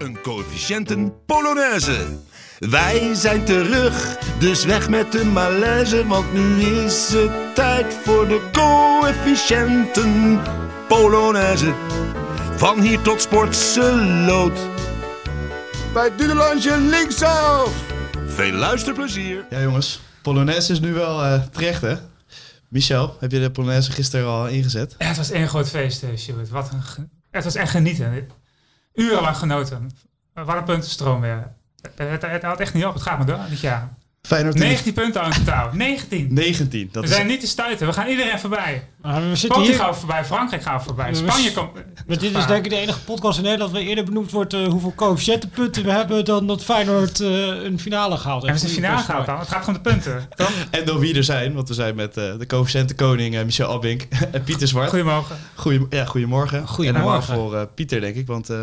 een coëfficiënten Polonaise. Wij zijn terug, dus weg met de malaise, want nu is het tijd voor de coëfficiënten Polonaise. Van hier tot Sportseloot. Bij Dudelandje linksaf. Veel luisterplezier. Ja, jongens. Polonaise is nu wel eh, terecht, hè? Michel, heb je de Polonaise gisteren al ingezet? Ja, het was één groot feest, uh, Sjoerd. Wat een ge- het was echt genieten. Urenlang genoten. Wat een puntenstroom weer. Het, het, het houdt echt niet op. Het gaat maar door dit jaar. Feyenoord in de- 19 punten aan totaal. 19. 19. Dat We is zijn niet te stuiten. We gaan iedereen voorbij. Maar we zitten Portugal hier. gaan we voorbij. Frankrijk gaan we voorbij. Spanje komt... Maar dit is denk ik de enige podcast in Nederland waar eerder benoemd wordt eh, hoeveel coëfficiëntenpunten we hebben dan dat Feyenoord eh, een finale gehaald En we heeft. zijn finale gehaald dan. Het gaat om de punten. En door wie er zijn, want we zijn met eh, de coëfficiëntenkoning eh, Michel Abink en Pieter Zwart. Goedemorgen. Goeie, ja, goedemorgen. Goedemorgen. En normaal voor eh, Pieter, denk ik, want eh,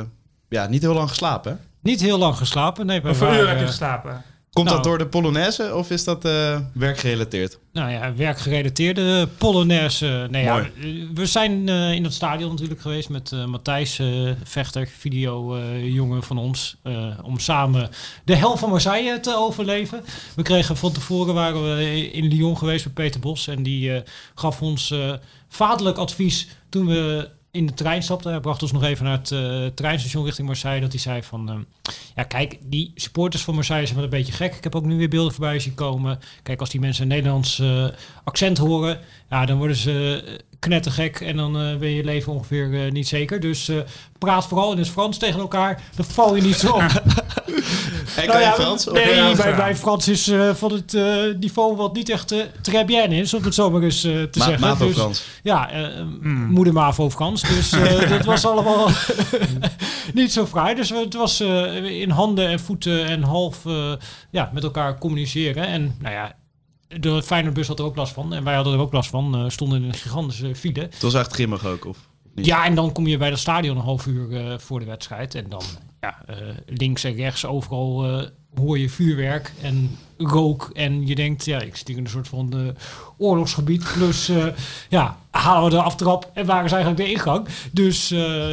ja, niet heel lang geslapen. hè? Niet heel lang geslapen. Nee, we Hoeveel uur heb je eh, geslapen? Komt Nou. dat door de Polonaise of is dat eh, werkgerelateerd? Nou ja, werkgerelateerde Polonaise. Nee, ja, Mooi. eh, we zijn eh, in het stadion natuurlijk geweest met eh, Matthijs eh, Vechter, videojongen van ons, eh, om samen de hel van Marseille te overleven. We kregen van tevoren waren we in Lyon geweest met Peter Bos en die eh, gaf ons eh, vaderlijk advies toen we in de trein stapten. Hij bracht ons nog even naar het eh, treinstation richting Marseille. Dat hij zei van, ehm, ja kijk, die supporters van Marseille zijn wel een beetje gek. Ik heb ook nu weer beelden voorbij zien komen. Kijk, als die mensen een Nederlands eh, accent horen, ja, dan worden ze knettergek. En dan eh, ben je leven ongeveer eh, niet zeker. Dus eh, praat vooral in het Frans tegen elkaar. Dan val je niet zo op. En Nou ja, Frans? Nee, bij, bij Frans is eh, van het eh, niveau wat niet echt eh très bien is, om het zo maar eens eh, te Ma- zeggen. Mavo Dus- Frans. ja, eh, Hmm. moeder Mavo Frans. Dus eh, dat was allemaal niet zo fraai. Dus het was eh, in handen en voeten en half eh, ja, met elkaar communiceren. En nou ja, de Feyenoordbus had er ook last van. En wij hadden er ook last van. eh, stonden in een gigantische file. Het was echt grimmig ook, of? niet? Ja, en dan kom je bij dat stadion een half uur eh, voor de wedstrijd. En dan ja, eh, links en rechts overal hoor je vuurwerk en rook. En je denkt, ja, ik zit hier in een soort van oorlogsgebied. Plus, ja, halen we de aftrap en waar is eigenlijk de ingang? Dus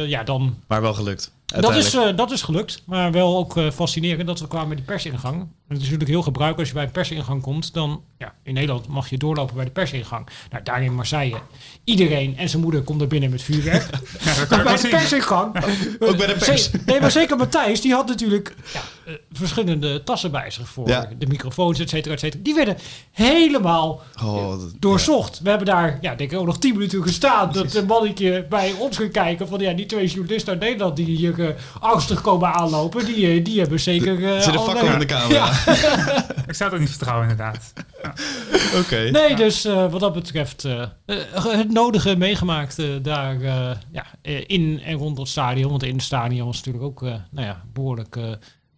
ja, dan... Maar wel gelukt. Dat is, dat is gelukt. Maar wel ook fascinerend dat we kwamen bij die persingang. Het is natuurlijk heel gebruikelijk als je bij een persingang komt. Dan, ja, in Nederland mag je doorlopen bij de persingang. Nou, daar in Marseille. Iedereen en zijn moeder komt er binnen met vuurwerk. Ja, dat kan ik bij de persingang. Ook bij de pers. Nee, maar zeker Matthijs, die had natuurlijk ja, eh, verschillende tassen bij zich voor Ja. de microfoons, et cetera, et cetera. Die werden helemaal Oh, dat- doorzocht. We hebben daar, ja, denk ik ook nog tien minuten gestaan. Dat een mannetje bij ons ging kijken van, ja, die twee journalisten uit Nederland die hier eh, angstig komen aanlopen, die, eh, die hebben zeker... eh, Er zit een fakkel in de camera. Ik zou het ook niet vertrouwen, inderdaad. Oké. Nee, dus eh, wat dat betreft eh, het nodige meegemaakt eh, daar eh, ja, in en rond het stadion. Want in het stadion was natuurlijk ook eh, nou ja, behoorlijk eh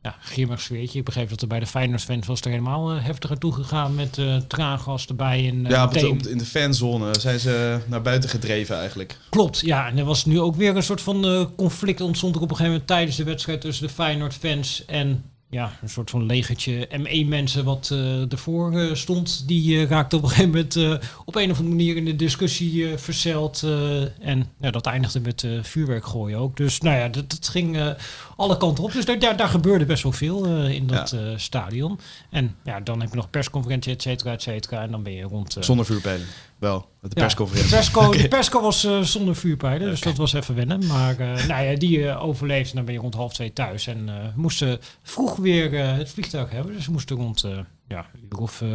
ja, grimmig sfeertje. Ik begreep dat er bij de Feyenoord-fans was er helemaal eh, heftiger toegegaan met eh traangas erbij. En, eh, Ja, meteen- op de- in de fanzone zijn ze naar buiten gedreven eigenlijk. Klopt, ja. En er was nu ook weer een soort van eh, conflict ontstond er op een gegeven moment tijdens de wedstrijd tussen de Feyenoord-fans en ja, een soort van legertje ME-mensen wat eh, ervoor eh, stond. Die eh, raakte op een gegeven moment op een of andere manier in de discussie verzeild. eh, en ja, dat eindigde met vuurwerk gooien ook. Dus nou ja, dat, dat ging alle kanten op. Dus daar, daar, daar gebeurde best wel veel in dat stadion. En ja, dan heb je nog persconferentie, et cetera, et cetera. En dan ben je rond... Zonder vuurpijlen. Wel, met de ja, persconferentie. De persco, de persco was eh, zonder vuurpijlen, dus dat was even wennen. Maar eh, nou ja, die eh, overleefde. Dan ben je rond half twee thuis. En eh, moesten vroeg weer het vliegtuig hebben. Dus we moesten rond eh, ja, een uur of eh,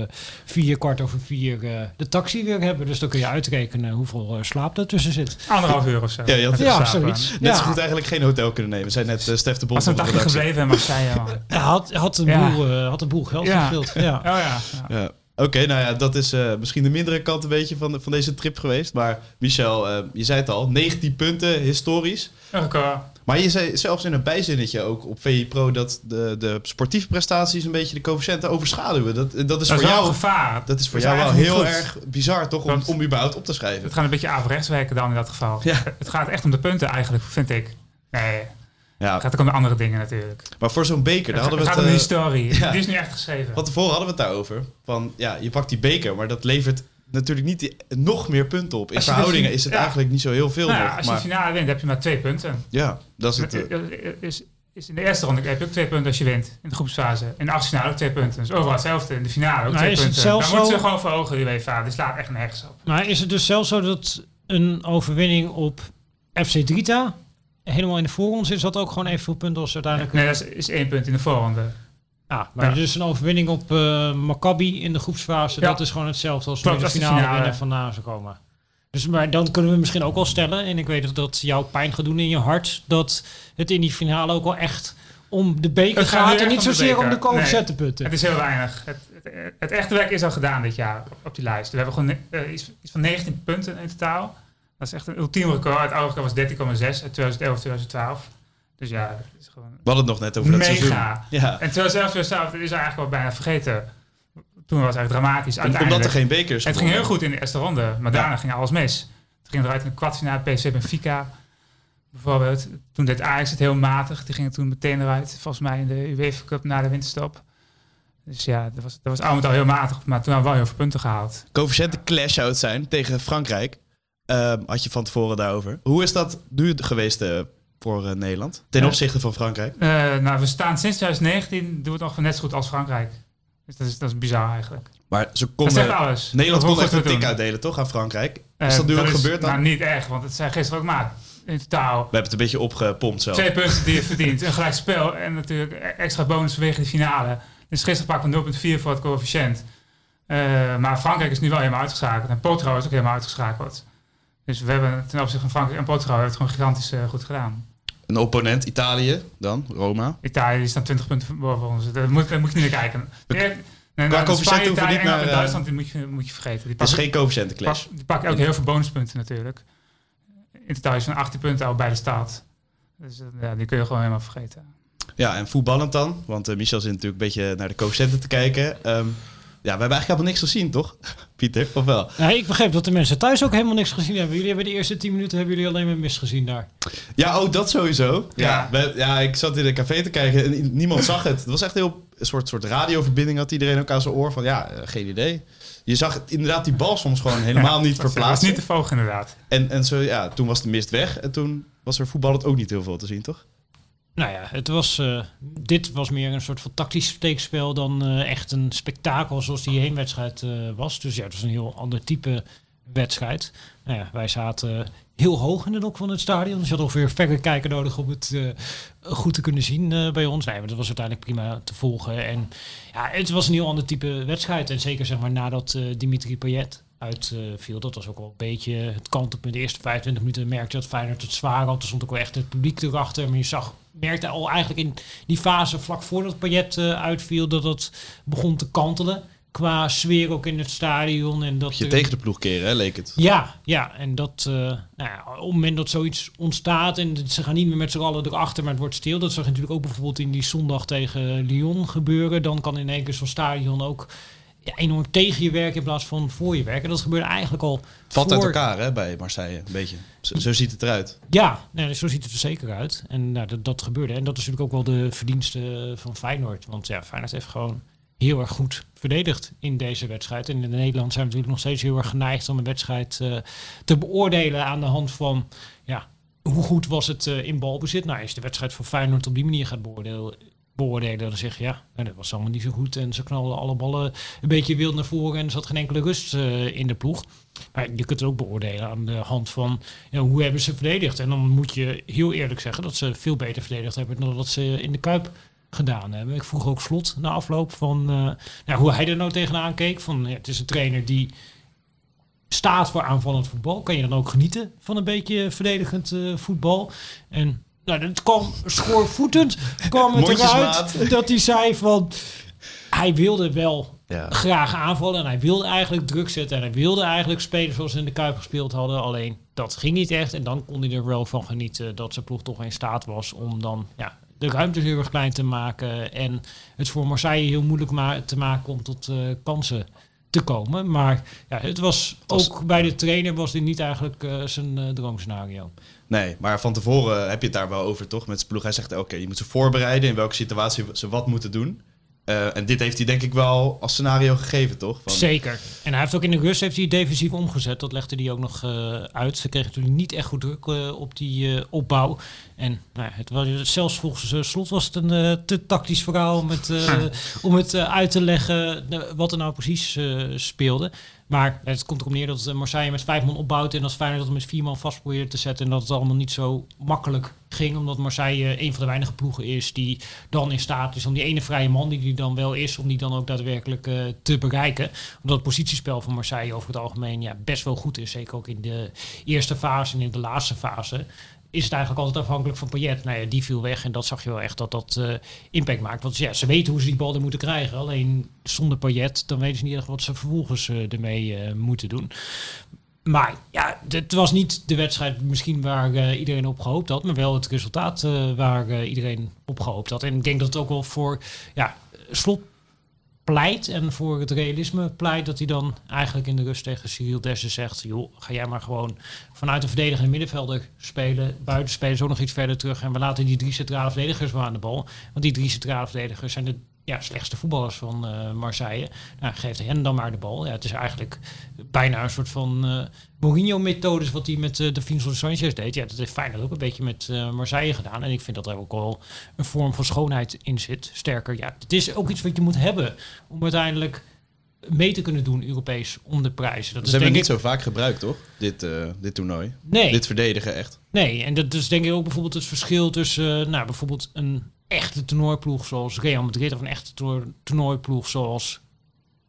vier, kwart over vier eh, de taxi weer hebben. Dus dan kun je uitrekenen hoeveel slaap er tussen zit. Anderhalf uur of zo. Ja, Ja, zoiets. Net Ja. zo goed eigenlijk geen hotel kunnen nemen. We zijn net uh, Stef de Bos Was een dagje gebleven in Marseille, had, had, een Ja. boel, had een boel geld Ja. gespeeld. Ja. Oh ja. ja. Oké, nou ja, dat is eh, misschien de mindere kant een beetje van, de- van deze trip geweest. Maar Michel, eh, je zei het al, 19 punten, historisch. Record. Maar je zei zelfs in een bijzinnetje ook op VI Pro dat de, de sportieve prestaties een beetje de coëfficiënten overschaduwen. Dat, dat is Dat is voor wel jou, gevaar. dat is voor Dat jou wel heel goed. erg bizar, toch? Om, om überhaupt op te schrijven. Het gaat een beetje averechts werken dan in dat geval. Ja. Het gaat echt om de punten eigenlijk, vind ik. Nee, het Ja, gaat ook om de andere dingen natuurlijk. maar voor zo'n beker, daar Het, hadden het we gaat het... om de eh, historie. ja. Die is nu echt geschreven. Van tevoren hadden we het daarover. Van ja, je pakt die beker, maar dat levert natuurlijk niet die- nog meer punten op. In Als verhoudingen is het ja. eigenlijk niet zo heel veel Nou ja, als je de finale wint, heb je maar twee punten. ja, dat is het. eh, Eh, Is, is in de eerste ronde heb je ook twee punten als je wint. In de groepsfase. In de achtste finale ook twee punten. Dus overal hetzelfde. In de finale ook Maar twee is het punten. zelfs Dan moeten ze gewoon verhogen, die UEFA. Die slaat echt nergens op. Maar is het dus zelfs zo dat een overwinning op FC Drita helemaal in de voorronde? Is dat ook gewoon evenveel punten als uiteindelijk... Nee, dat is, is één punt in de voorronde. Ah, maar Ja. dus een overwinning op eh Maccabi in de groepsfase, Ja. dat is gewoon hetzelfde als Klopt, de finale, winnen vandaan zou komen. Dus maar dan kunnen we misschien ook wel stellen, en ik weet dat dat jou pijn gaat doen in je hart, dat het in die finale ook wel echt om de beker Het gaat gaat en niet om zozeer om de coëfficiëntenpunten. Het is heel weinig. Het, het, het echte werk is al gedaan dit jaar op, op die lijst. We hebben gewoon eh, iets, iets van 19 punten in totaal. Dat is echt een ultiem record. Het oude record was 13,6 uit 2011, 2012. Dus ja, het is gewoon We hadden het nog net over dat seizoen. mega. Ja. En 2011, 2012 is eigenlijk wel bijna vergeten. Toen was het eigenlijk dramatisch. Om- Omdat er geen bekers Het ging heel goed in de eerste ronde, maar Ja. daarna ging alles mis. Het ging eruit in de kwartfinale PSV Benfica bijvoorbeeld. Toen deed Ajax het heel matig. Die gingen toen meteen eruit, volgens mij in de UEFA Cup na de winterstop. Dus ja, dat was, dat was al met al heel matig, maar toen hebben we wel heel veel punten gehaald. coëfficiënten clash-out zijn tegen Frankrijk. Ehm, had je van tevoren daarover. Hoe is dat nu geweest eh, voor eh, Nederland? Ten opzichte van Frankrijk? Eh, nou, we staan sinds 2019, doen we het nog net zo goed als Frankrijk. Dus dat is, dat is bizar eigenlijk. Maar ze Dat konden... zegt alles. Nederland kon echt een tik uitdelen, toch, aan Frankrijk? Is dat nu ook gebeurd dan? Nou, niet echt, want het zijn gisteren ook maar in totaal We hebben het een beetje opgepompt zelf. Twee punten die je verdient. Een gelijk spel en natuurlijk extra bonus vanwege de finale. Dus gisteren pakken we 0,4 voor het coëfficiënt. Maar Frankrijk is nu wel helemaal uitgeschakeld. En Portugal is ook helemaal uitgeschakeld. Dus we hebben ten opzichte van Frankrijk en Portugal hebben het gewoon gigantisch eh, goed gedaan. Een opponent, Italië, dan, Roma. Italië die staan 20 punten boven ons. Daar moet, daar moet je niet naar kijken. We- Nee, Qua nou, Spanje, hoeven niet naar, Duitsland die moet je, moet je vergeten. Die Het is geen coëfficiëntenclash. pak- die pakken ook heel veel bonuspunten natuurlijk. In totaal is van 18 punten al bij de staat. Dus eh, ja, die kun je gewoon helemaal vergeten. Ja, en voetballend dan? Want eh, Michel zit natuurlijk een beetje naar de coëfficiënten te kijken. Ehm, we hebben eigenlijk helemaal niks gezien, toch? Pieter, of wel? Nee, ik begreep dat de mensen thuis ook helemaal niks gezien hebben. Jullie hebben de eerste 10 minuten hebben jullie alleen maar mis gezien daar. Ja, oh, dat sowieso. Ja, Ja. ja, ik zat in een café te kijken en niemand zag het. Het was echt heel een soort, soort radioverbinding had iedereen ook aan zijn oor van ja, eh, geen idee. Je zag het- inderdaad die bal soms gewoon helemaal niet Dat was verplaatst. niet te volgen inderdaad. En, en zo, ja, toen was de mist weg en toen was er voetballend ook niet heel veel te zien, toch? Nou ja, het was, eh, dit was meer een soort van tactisch steekspel dan eh, echt een spektakel zoals die heenwedstrijd eh, was. Dus ja, het was een heel ander type wedstrijd. Nou ja, wij zaten heel hoog in de dok van het stadion. Dus je had ongeveer verre kijken nodig om het goed te kunnen zien bij ons. Nee, dat was uiteindelijk prima te volgen. En ja, het was een heel ander type wedstrijd. En zeker zeg maar nadat Dimitri Payet uitviel, dat was ook wel een beetje het kantelpunt. De eerste 25 minuten merkte dat Feyenoord het zwaar had. Er stond ook wel echt het publiek erachter. Maar je zag, merkte al eigenlijk in die fase vlak voordat Payet eh, uitviel, dat het begon te kantelen. Qua sfeer ook in het stadion. En dat Je er- tegen de ploeg keren, hè, leek het. ja, ja, en dat eh, nou ja, op het moment dat zoiets ontstaat en ze gaan niet meer met z'n allen erachter, maar het wordt stil. Dat zag je natuurlijk ook bijvoorbeeld in die zondag tegen Lyon gebeuren. Dan kan in één keer zo'n stadion ook ja, enorm tegen je werken in plaats van voor je werken. Dat gebeurde eigenlijk al. Valt uit voor- elkaar hè, bij Marseille, een beetje. Zo, zo ziet het eruit. Ja, nee, zo ziet het er zeker uit. En nou, dat, dat gebeurde. En dat is natuurlijk ook wel de verdienste van Feyenoord. Want ja, Feyenoord heeft gewoon heel erg goed verdedigd in deze wedstrijd. En in Nederland zijn we natuurlijk nog steeds heel erg geneigd om een wedstrijd eh, te beoordelen aan de hand van ja, hoe goed was het eh, in balbezit. Nou, als je de wedstrijd van Feyenoord op die manier gaat beoordelen, beoordelen dan zeg je ja, nou, dat was allemaal niet zo goed. En ze knalden alle ballen een beetje wild naar voren en er zat geen enkele rust eh, in de ploeg. Maar je kunt het ook beoordelen aan de hand van hoe hebben ze verdedigd. En dan moet je heel eerlijk zeggen dat ze veel beter verdedigd hebben dan dat ze in de Kuip gedaan hebben. Ik vroeg ook Slot na afloop van eh, nou, hoe hij er nou tegenaan keek. Van, ja, het is een trainer die staat voor aanvallend voetbal. Kan je dan ook genieten van een beetje verdedigend eh, voetbal? En nou, dat kwam schoorvoetend kwam het eruit dat hij zei van... Hij wilde wel Ja. graag aanvallen en hij wilde eigenlijk druk zetten en hij wilde eigenlijk spelen zoals ze in de Kuip gespeeld hadden. Alleen dat ging niet echt en dan kon hij er wel van genieten dat zijn ploeg toch in staat was om dan ja, de ruimte heel erg klein te maken en het voor Marseille heel moeilijk ma- te maken om tot eh, kansen te komen. Maar ja, het was was- ook bij de trainer was dit niet eigenlijk eh, zijn eh, droomscenario. Nee, maar van tevoren heb je het daar wel over, toch? Met zijn ploeg. Hij zegt, oké, je moet ze voorbereiden in welke situatie ze wat moeten doen. Eh, en dit heeft hij denk ik wel als scenario gegeven, toch? Van, Zeker. En hij heeft ook in de rust heeft hij defensief omgezet. Dat legde hij ook nog eh, uit. Ze kregen natuurlijk niet echt goed druk eh, op die opbouw. En nou, het was, zelfs volgens uh, Slot was het een eh, te tactisch verhaal om het, eh, om het uit te leggen wat er nou precies speelde. Maar het komt erop neer dat Marseille met vijf man opbouwt en als Feyenoord dat met vier man vast probeerde te zetten. En dat het allemaal niet zo makkelijk ging, omdat Marseille een van de weinige ploegen is die dan in staat is om die ene vrije man die die dan wel is, om die dan ook daadwerkelijk te bereiken. Omdat het positiespel van Marseille over het algemeen ja, best wel goed is, zeker ook in de eerste fase en in de laatste fase is het eigenlijk altijd afhankelijk van Payet. Nou ja, die viel weg en dat zag je wel echt dat dat eh, impact maakt. Want ja, ze weten hoe ze die bal er moeten krijgen. Alleen zonder Payet, dan weten ze niet echt wat ze vervolgens eh, ermee eh, moeten doen. Maar ja, het was niet de wedstrijd misschien waar iedereen op gehoopt had, maar wel het resultaat waar iedereen op gehoopt had. En ik denk dat het ook wel voor ja, slot pleit en voor het realisme pleit dat hij dan eigenlijk in de rust tegen Cyril Dessers zegt, joh, ga jij maar gewoon vanuit de verdedigende middenvelder spelen, buiten spelen zo nog iets verder terug en we laten die drie centrale verdedigers wel aan de bal. Want die drie centrale verdedigers zijn de ja, slechtste voetballers van eh, Marseille. Nou, geeft hen dan maar de bal. Ja, het is eigenlijk bijna een soort van eh, Mourinho-methodes wat hij met uh, de Vincent Sanchez deed. Ja, dat heeft Feyenoord ook een beetje met eh, Marseille gedaan. En ik vind dat er ook wel een vorm van schoonheid in zit. Sterker, ja, het is ook iets wat je moet hebben om uiteindelijk mee te kunnen doen Europees om de prijzen. Dat Ze is hebben denk niet ik, zo vaak gebruikt, toch? Dit, eh, dit toernooi. Nee. Dit verdedigen echt. Nee, en dat is denk ik ook bijvoorbeeld het verschil tussen eh, nou, bijvoorbeeld een echte toernooiploeg zoals Real Madrid of een echte toer- toernooiploeg zoals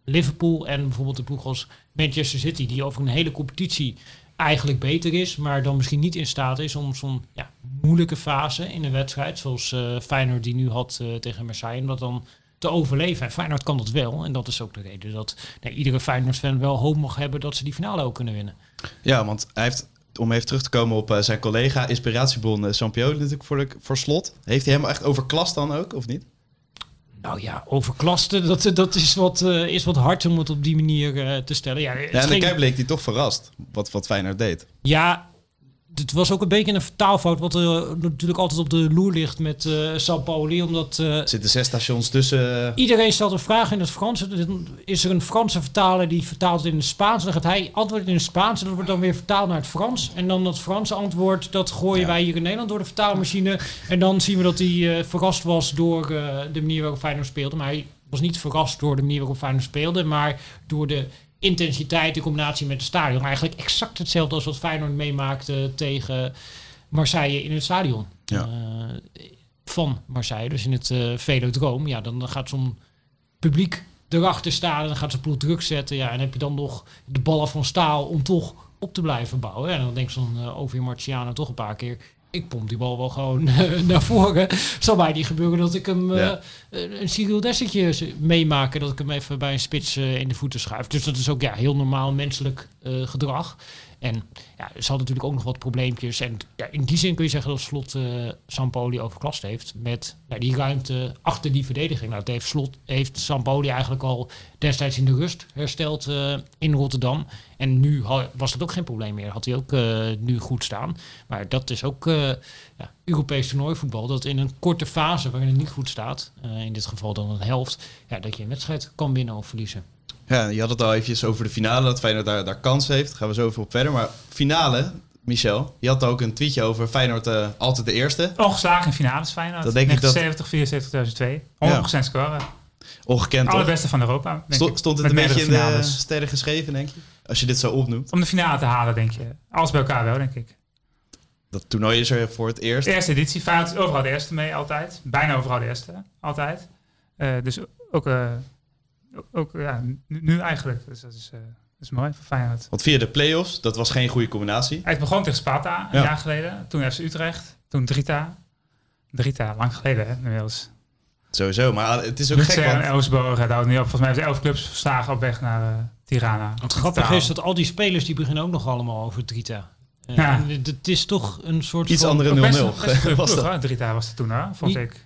Liverpool en bijvoorbeeld een ploeg als Manchester City, die over een hele competitie eigenlijk beter is, maar dan misschien niet in staat is om zo'n ja, moeilijke fase in een wedstrijd, zoals eh Feyenoord die nu had eh, tegen Marseille, om dat dan te overleven. En Feyenoord kan dat wel, en dat is ook de reden dat nou, iedere Feyenoord-fan wel hoop mag hebben dat ze die finale ook kunnen winnen. Ja, want hij heeft, om even terug te komen op eh, zijn collega, inspiratiebron uh, natuurlijk voor, de, voor slot. Heeft hij hem echt overklast dan ook, of niet? Nou ja, overklasten, dat, dat is, wat, eh, is wat hard om het op die manier te stellen. Ja, Ja, en de ging- bleek hij toch verrast, wat, wat Feyenoord deed. ja, het was ook een beetje een vertaalfout, wat er natuurlijk altijd op de loer ligt met eh Sampaoli. Omdat eh, zitten zes stations tussen. eh, iedereen stelt een vraag in het Frans. Dan Is er een Franse vertaler die vertaalt in het Spaans? Dan gaat hij antwoorden in het Spaans en dat wordt dan weer vertaald naar het Frans. En dan dat Franse antwoord, dat gooien Ja. wij hier in Nederland door de vertaalmachine. En dan zien we dat hij verrast was door de manier waarop Feyenoord speelde. Maar hij was niet verrast door de manier waarop Feyenoord speelde, maar door de intensiteit in combinatie met het stadion. Eigenlijk exact hetzelfde als wat Feyenoord meemaakte tegen Marseille in het stadion. Ja. Eh, van Marseille, dus in het eh Velodroom. Ja, dan, dan gaat zo'n publiek erachter staan en dan gaat ze ploeg druk zetten. Ja, en heb je dan nog de ballen van staal om toch op te blijven bouwen. En dan denkt zo'n uh, Ovier Marciano toch een paar keer... Ik pomp die bal wel gewoon eh, naar voren. Zal mij niet gebeuren dat ik hem eh, Ja. een een Cyril Dessetje meemaken. Dat ik hem even bij een spits eh, in de voeten schuif. Dus dat is ook ja, heel normaal menselijk eh, gedrag. En ja, ze hadden natuurlijk ook nog wat probleempjes. En ja, in die zin kun je zeggen dat Slot eh Sampoli overklast heeft. Met nou, die ruimte achter die verdediging. Nou, het heeft, Slot, heeft Sampoli eigenlijk al destijds in de rust hersteld eh, in Rotterdam. En nu was dat ook geen probleem meer. Had hij ook eh, nu goed staan. Maar dat is ook eh, ja, Europees toernooivoetbal. Dat in een korte fase waarin het niet goed staat. eh, in dit geval dan een helft. Ja, dat je een wedstrijd kan winnen of verliezen. Ja, je had het al eventjes over de finale, dat Feyenoord daar, daar kans heeft. Daar gaan we zo over op verder. Maar finale, Michel, je had ook een tweetje over Feyenoord altijd de eerste. Ongeslagen in finales Feyenoord. Dat denk ik dat- 1970, 74, 2002. 100% scoren. Ongekend? Allerbeste van Europa. denk Sto- ik, stond het met een beetje in meerdere de finales. sterren geschreven, denk je? Als je dit zo opnoemt. Om de finale te halen, denk je. Alles bij elkaar wel, denk ik. Dat toernooi is er voor het eerst. De eerste editie. Is overal de eerste mee, altijd. Bijna overal de eerste, altijd. Eh, dus ook, eh, ook ja, nu, nu eigenlijk. Dus dat is, eh, dat is mooi voor Feyenoord. Want via de play-offs, dat was geen goede combinatie. Hij begon tegen Sparta een Ja. jaar geleden. Toen FC Utrecht. Toen Drita. Drita, lang geleden hè, inmiddels. Sowieso, maar het is ook gek, en want Elsborg. Het houdt niet op. Volgens mij hebben ze elf clubs verslagen op weg naar Tirana. Het grappige is dat al die spelers die beginnen ook nog allemaal over Drita. Ja. en het- is toch een soort iets van... andere Ook best 0-0 een- best een goede was dat. Drita was het toen, hoor, vond ik.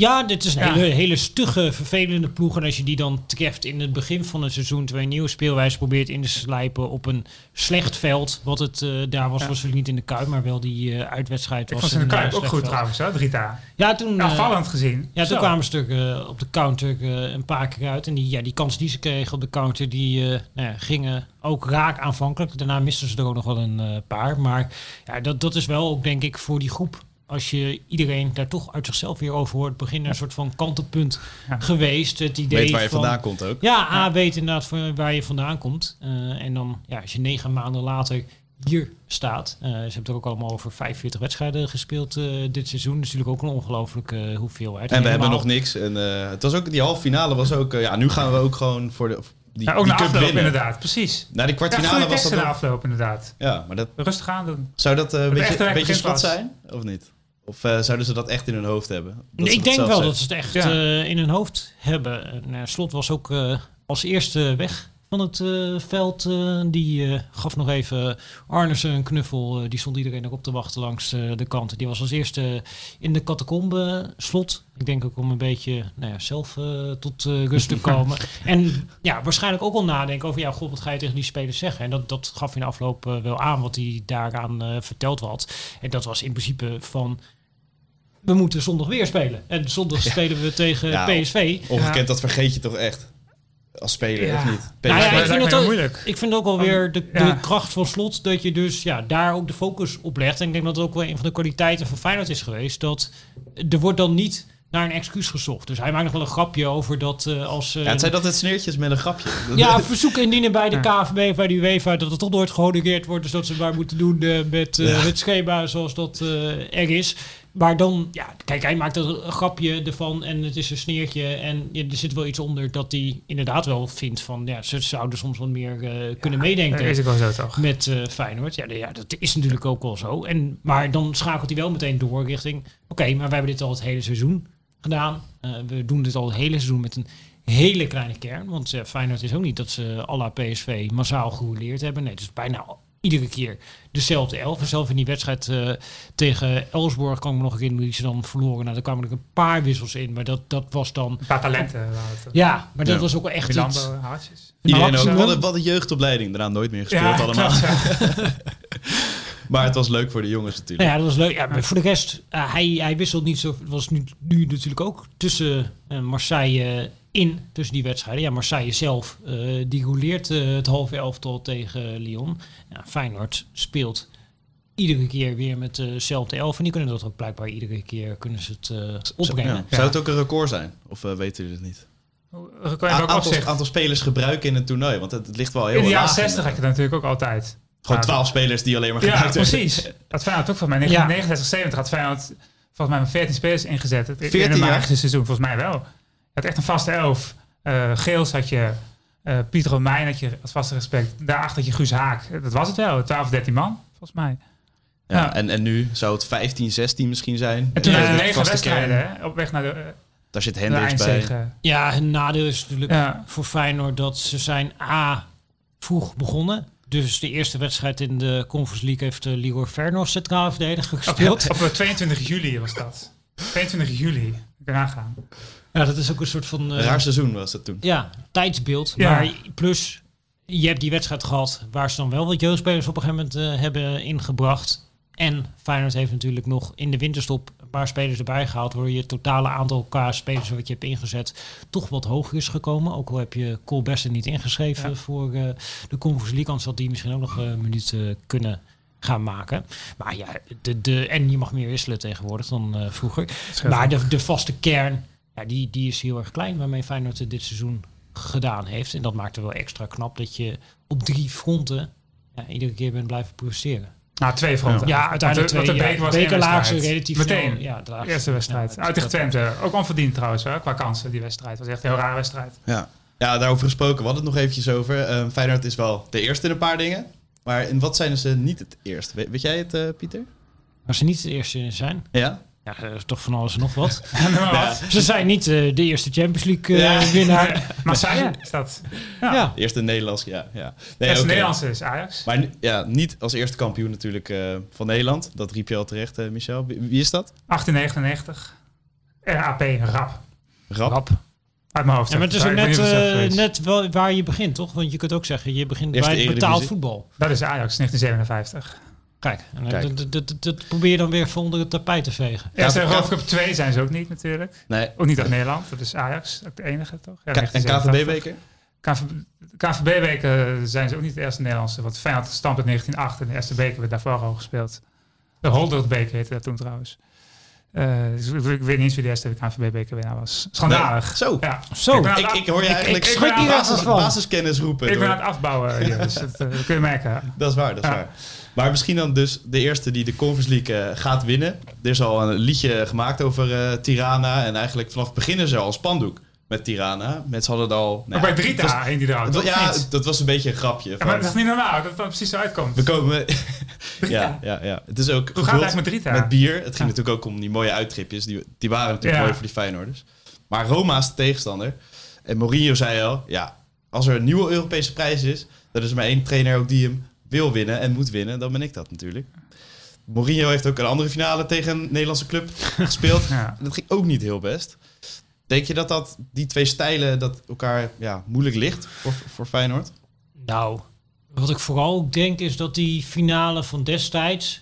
Ja, dit is een Ja. hele, hele stugge, vervelende ploeg. En als je die dan treft in het begin van het seizoen... terwijl je nieuwe speelwijze probeert in te slijpen op een slecht veld... wat het eh, daar was, Ja. was het niet in de Kuip... maar wel die eh, uitwedstrijd Ik was in de een, Kuip eh, ook goed veld. trouwens, hè, Drita. Ja, toen, eh, vallend gezien. ja, toen Zo. kwamen ze natuurlijk eh, op de counter eh, een paar keer uit. En die, ja, die kans die ze kregen op de counter, die eh, nou ja, gingen ook raak aanvankelijk. Daarna misten ze er ook nog wel een eh, paar. Maar ja, dat, dat is wel ook denk ik voor die groep. Als je iedereen daar toch uit zichzelf weer over hoort, begin een soort van kantelpunt Ja. geweest. Het idee Weet waar je van, vandaan komt ook. Ja, A weet inderdaad van waar je vandaan komt. Eh, en dan, ja, als je negen maanden later hier staat. eh, ze hebben er ook allemaal over 45 wedstrijden gespeeld eh, dit seizoen. Dat is natuurlijk ook een ongelooflijke eh, hoeveelheid. En we hebben nog niks. En eh, het was ook, die halve finale was ook... ja, nu gaan we ook gewoon voor de... Die, Ja, ook die na cup afloop winnen. inderdaad, precies. Na die Ja, kwartfinale goede was dat ook- afloop inderdaad. Ja, maar dat, Rustig aan doen. zou dat een beetje, beetje zijn? Of niet? Of eh, zouden ze dat echt in hun hoofd hebben? Nee, ik denk wel zeggen? dat ze het echt Ja. eh, in hun hoofd hebben. En, eh, Slot was ook eh, als eerste weg van het eh, veld. eh, die eh, gaf nog even Arnesen een knuffel. Eh, die stond iedereen erop te wachten langs eh, de kant. Die was als eerste in de catacombe slot. Ik denk ook om een beetje nou ja, zelf eh, tot rust te komen. en ja, waarschijnlijk ook wel nadenken over... ja, god, wat ga je tegen die spelers zeggen? En dat, dat gaf in de afloop wel aan wat hij daaraan eh, verteld had. En dat was in principe van... We moeten zondag weer spelen. En zondag spelen we tegen Ja, PSV. Ongekend, dat vergeet je toch echt? Als speler, Ja. of niet? Nou ja, ik dat vind het ook- moeilijk. Ik vind ook wel weer de, de Ja. kracht van slot dat je dus ja, daar ook de focus op legt. En ik denk dat het ook wel een van de kwaliteiten van Feyenoord is geweest. Dat er wordt dan niet naar een excuus gezocht. Dus hij maakt nog wel een grapje over dat eh, als... eh, Ja, het zijn altijd sneertjes met een grapje. ja, verzoeken indienen bij de. KVB of bij de UEFA dat het toch nooit gehonoreerd wordt. Dus dat ze maar moeten doen eh, met eh, Ja. het schema zoals dat eh, er is. Maar dan, ja, kijk, hij maakt er een grapje ervan en het is een sneertje. En ja, er zit wel iets onder dat hij inderdaad wel vindt van, ja, ze zouden soms wat meer eh, kunnen meedenken Dat is ook wel zo toch. met eh, Feyenoord. Ja, ja, dat is natuurlijk ook wel zo. En, maar dan schakelt hij wel meteen door richting... Oké, maar we hebben dit al het hele seizoen gedaan. Eh, we doen dit al het hele seizoen met een hele kleine kern. Want Feyenoord is ook niet dat ze à la PSV massaal gerouleerd hebben. Nee, het is bijna iedere keer dezelfde elf. En zelf in die wedstrijd eh, tegen Elsborg kan ik me nog herinneren... die ze dan verloren. Nou, daar kwamen er een paar wissels in. Maar dat, dat was dan... Een paar talenten. Ja, maar dat Ja. was ook wel echt Milambo, iets... Iedereen ook. Wat een, wat een jeugdopleiding. Daarna nooit meer gespeeld Ja, allemaal. klopt, ja. Maar het was leuk voor de jongens natuurlijk. Nou ja, dat was leuk. Ja, maar voor de rest, eh, hij, hij wisselt niet zo. Het was nu, nu natuurlijk ook tussen eh, Marseille in, tussen die wedstrijden. Ja, Marseille zelf, eh, die rouleert eh, het halve elftal tegen Lyon. Ja, Feyenoord speelt iedere keer weer met dezelfde elf. En die kunnen dat ook blijkbaar iedere keer kunnen ze het eh, opbrengen. Ja. Zou het ook een record zijn? Of eh, weten jullie het niet? Hoe kan je A- ook aantal, aantal spelers gebruiken in een toernooi. Want het, het ligt wel heel In de jaren laag 60 had je dat natuurlijk ook altijd. Gewoon Ja, twaalf spelers die alleen maar Ja, gebruikt werden. precies. Dat Feyenoord ook van mij. In Ja. 1969, 70 had Feyenoord volgens mij maar 14 spelers ingezet. Het, in 14 een jaar? magische seizoen, volgens mij wel. Je had echt een vaste elf. Eh, Geels had je, eh Pieter Romein had je als vaste respect. Daarachter had je Guus Haak. Dat was het wel, 12, 13 man, volgens mij. Ja, Ja. En, en nu zou het 15, 16 misschien zijn. En toen Ja, negen vaste wedstrijden kern. hè, op weg naar de, eh, Daar zit Hendricks bij. Ja, het nadeel is natuurlijk Ja. voor Feyenoord dat ze zijn A vroeg begonnen. Dus de eerste wedstrijd in de Conference League heeft uh, Leroy Vernos centraal verdediger Op, gespeeld. op, 22 juli was dat. 22 juli. Ik kan nagaan. Ja, dat is ook een soort van eh, raar seizoen was dat toen. ja, tijdsbeeld. Ja. Maar plus, je hebt die wedstrijd gehad waar ze dan wel wat jeugdspelers op een gegeven moment eh, hebben ingebracht. En Feyenoord heeft natuurlijk nog in de winterstop een paar spelers erbij gehaald. Waardoor je het totale aantal K-spelers wat je hebt ingezet toch wat hoger is gekomen. Ook al heb je Cole Bester niet ingeschreven Ja. voor eh, de Conference League. Anders had die misschien ook nog eh, een minuut kunnen gaan maken. Maar ja, de, de, en je mag meer wisselen tegenwoordig dan eh, vroeger. Maar de, de vaste kern, ja, die, die is heel erg klein waarmee Feyenoord het dit seizoen gedaan heeft. En dat maakt het wel extra knap dat je op drie fronten ja, iedere keer bent blijven presteren. Nou, twee fronten. Ja, uiteindelijk Want de, twee. want de ja, was relatief Meteen. snel. Ja, de laagste. Eerste wedstrijd. Ja, Uit tegen dat- Twente. Ook onverdiend trouwens, hoor, qua kansen, die wedstrijd. was echt een heel rare wedstrijd. Ja. ja, daarover gesproken. We hadden het nog eventjes over. Ehm, Feyenoord is wel de eerste in een paar dingen. Maar in wat zijn ze niet het eerste? We- weet jij het, eh, Pieter? Maar ze niet de eerste in zijn. Ja? Ja, dat is toch van alles en nog wat. Ze zijn niet eh, de eerste Champions League eh, Ja. winnaar. Marseille is dat. Ja. Eerste Nederlands, ja. ja. Nee, eerste oké. Nederlandse is Ajax. Maar ja, niet als eerste kampioen natuurlijk eh, van Nederland. Dat riep je al terecht, eh, Michel. Wie, wie is dat? 1899. RAP, rap. Rap. Rap. Uit mijn hoofd. Ja, maar het is ook net, eh, net wel waar je begint, toch? Want je kunt ook zeggen, je begint bij betaald voetbal. Dat is Ajax 1957. Kijk, en Kijk. Dat, dat, dat, dat probeer je dan weer van onder het tapijt te vegen. Eerste Ja, Europa Cup 2 zijn ze ook niet natuurlijk. Nee. Ook niet uit Nederland. Dat is Ajax, ook de enige toch? Ja, en 1987. KVB-beker? KVB-weken zijn ze ook niet de eerste Nederlandse. Want Feyenoord stampt uit 1908 en de eerste beker werd daarvoor al gespeeld. De Holdert-beker heette dat toen trouwens. Eh, dus ik ik weet niet eens wie de eerste KVB-beker winnaar was. Schandalig. Nee. Zo. Ja. Zo. Ik Ik, ik hoor je eigenlijk ik basis, afvallen. basiskennis roepen. ik ben aan het afbouwen hier, dus dat, eh, dat kun je merken. Dat is waar, dat is Ja. waar. Maar misschien dan dus de eerste die de Conference League eh, gaat winnen. Er is al een liedje gemaakt over eh, Tirana. En eigenlijk vanaf het begin is er al een spandoek met Tirana. Mensen hadden het al... nou Maar ja, bij Drita heen die was- of ja, niet? dat was een beetje een grapje. Ja, maar dat is niet normaal dat het dan precies zo uitkomt. we komen... Ja, ja, ja. Het is ook Hoe gaat het met Drita? met bier. Het ging Ja. natuurlijk ook om die mooie uittripjes. Die, die waren natuurlijk mooi voor die Feyenoorders. Maar Roma is de tegenstander. En Mourinho zei al... Ja, als er een nieuwe Europese prijs is... dan is er maar één trainer ook die hem wil winnen en moet winnen. Dan ben ik dat natuurlijk. Mourinho heeft ook een andere finale tegen een Nederlandse club gespeeld. Ja. Dat ging ook niet heel best. Denk je dat, dat die twee stijlen dat elkaar ja, moeilijk ligt voor, voor Feyenoord? Nou, wat ik vooral ook denk is dat die finale van destijds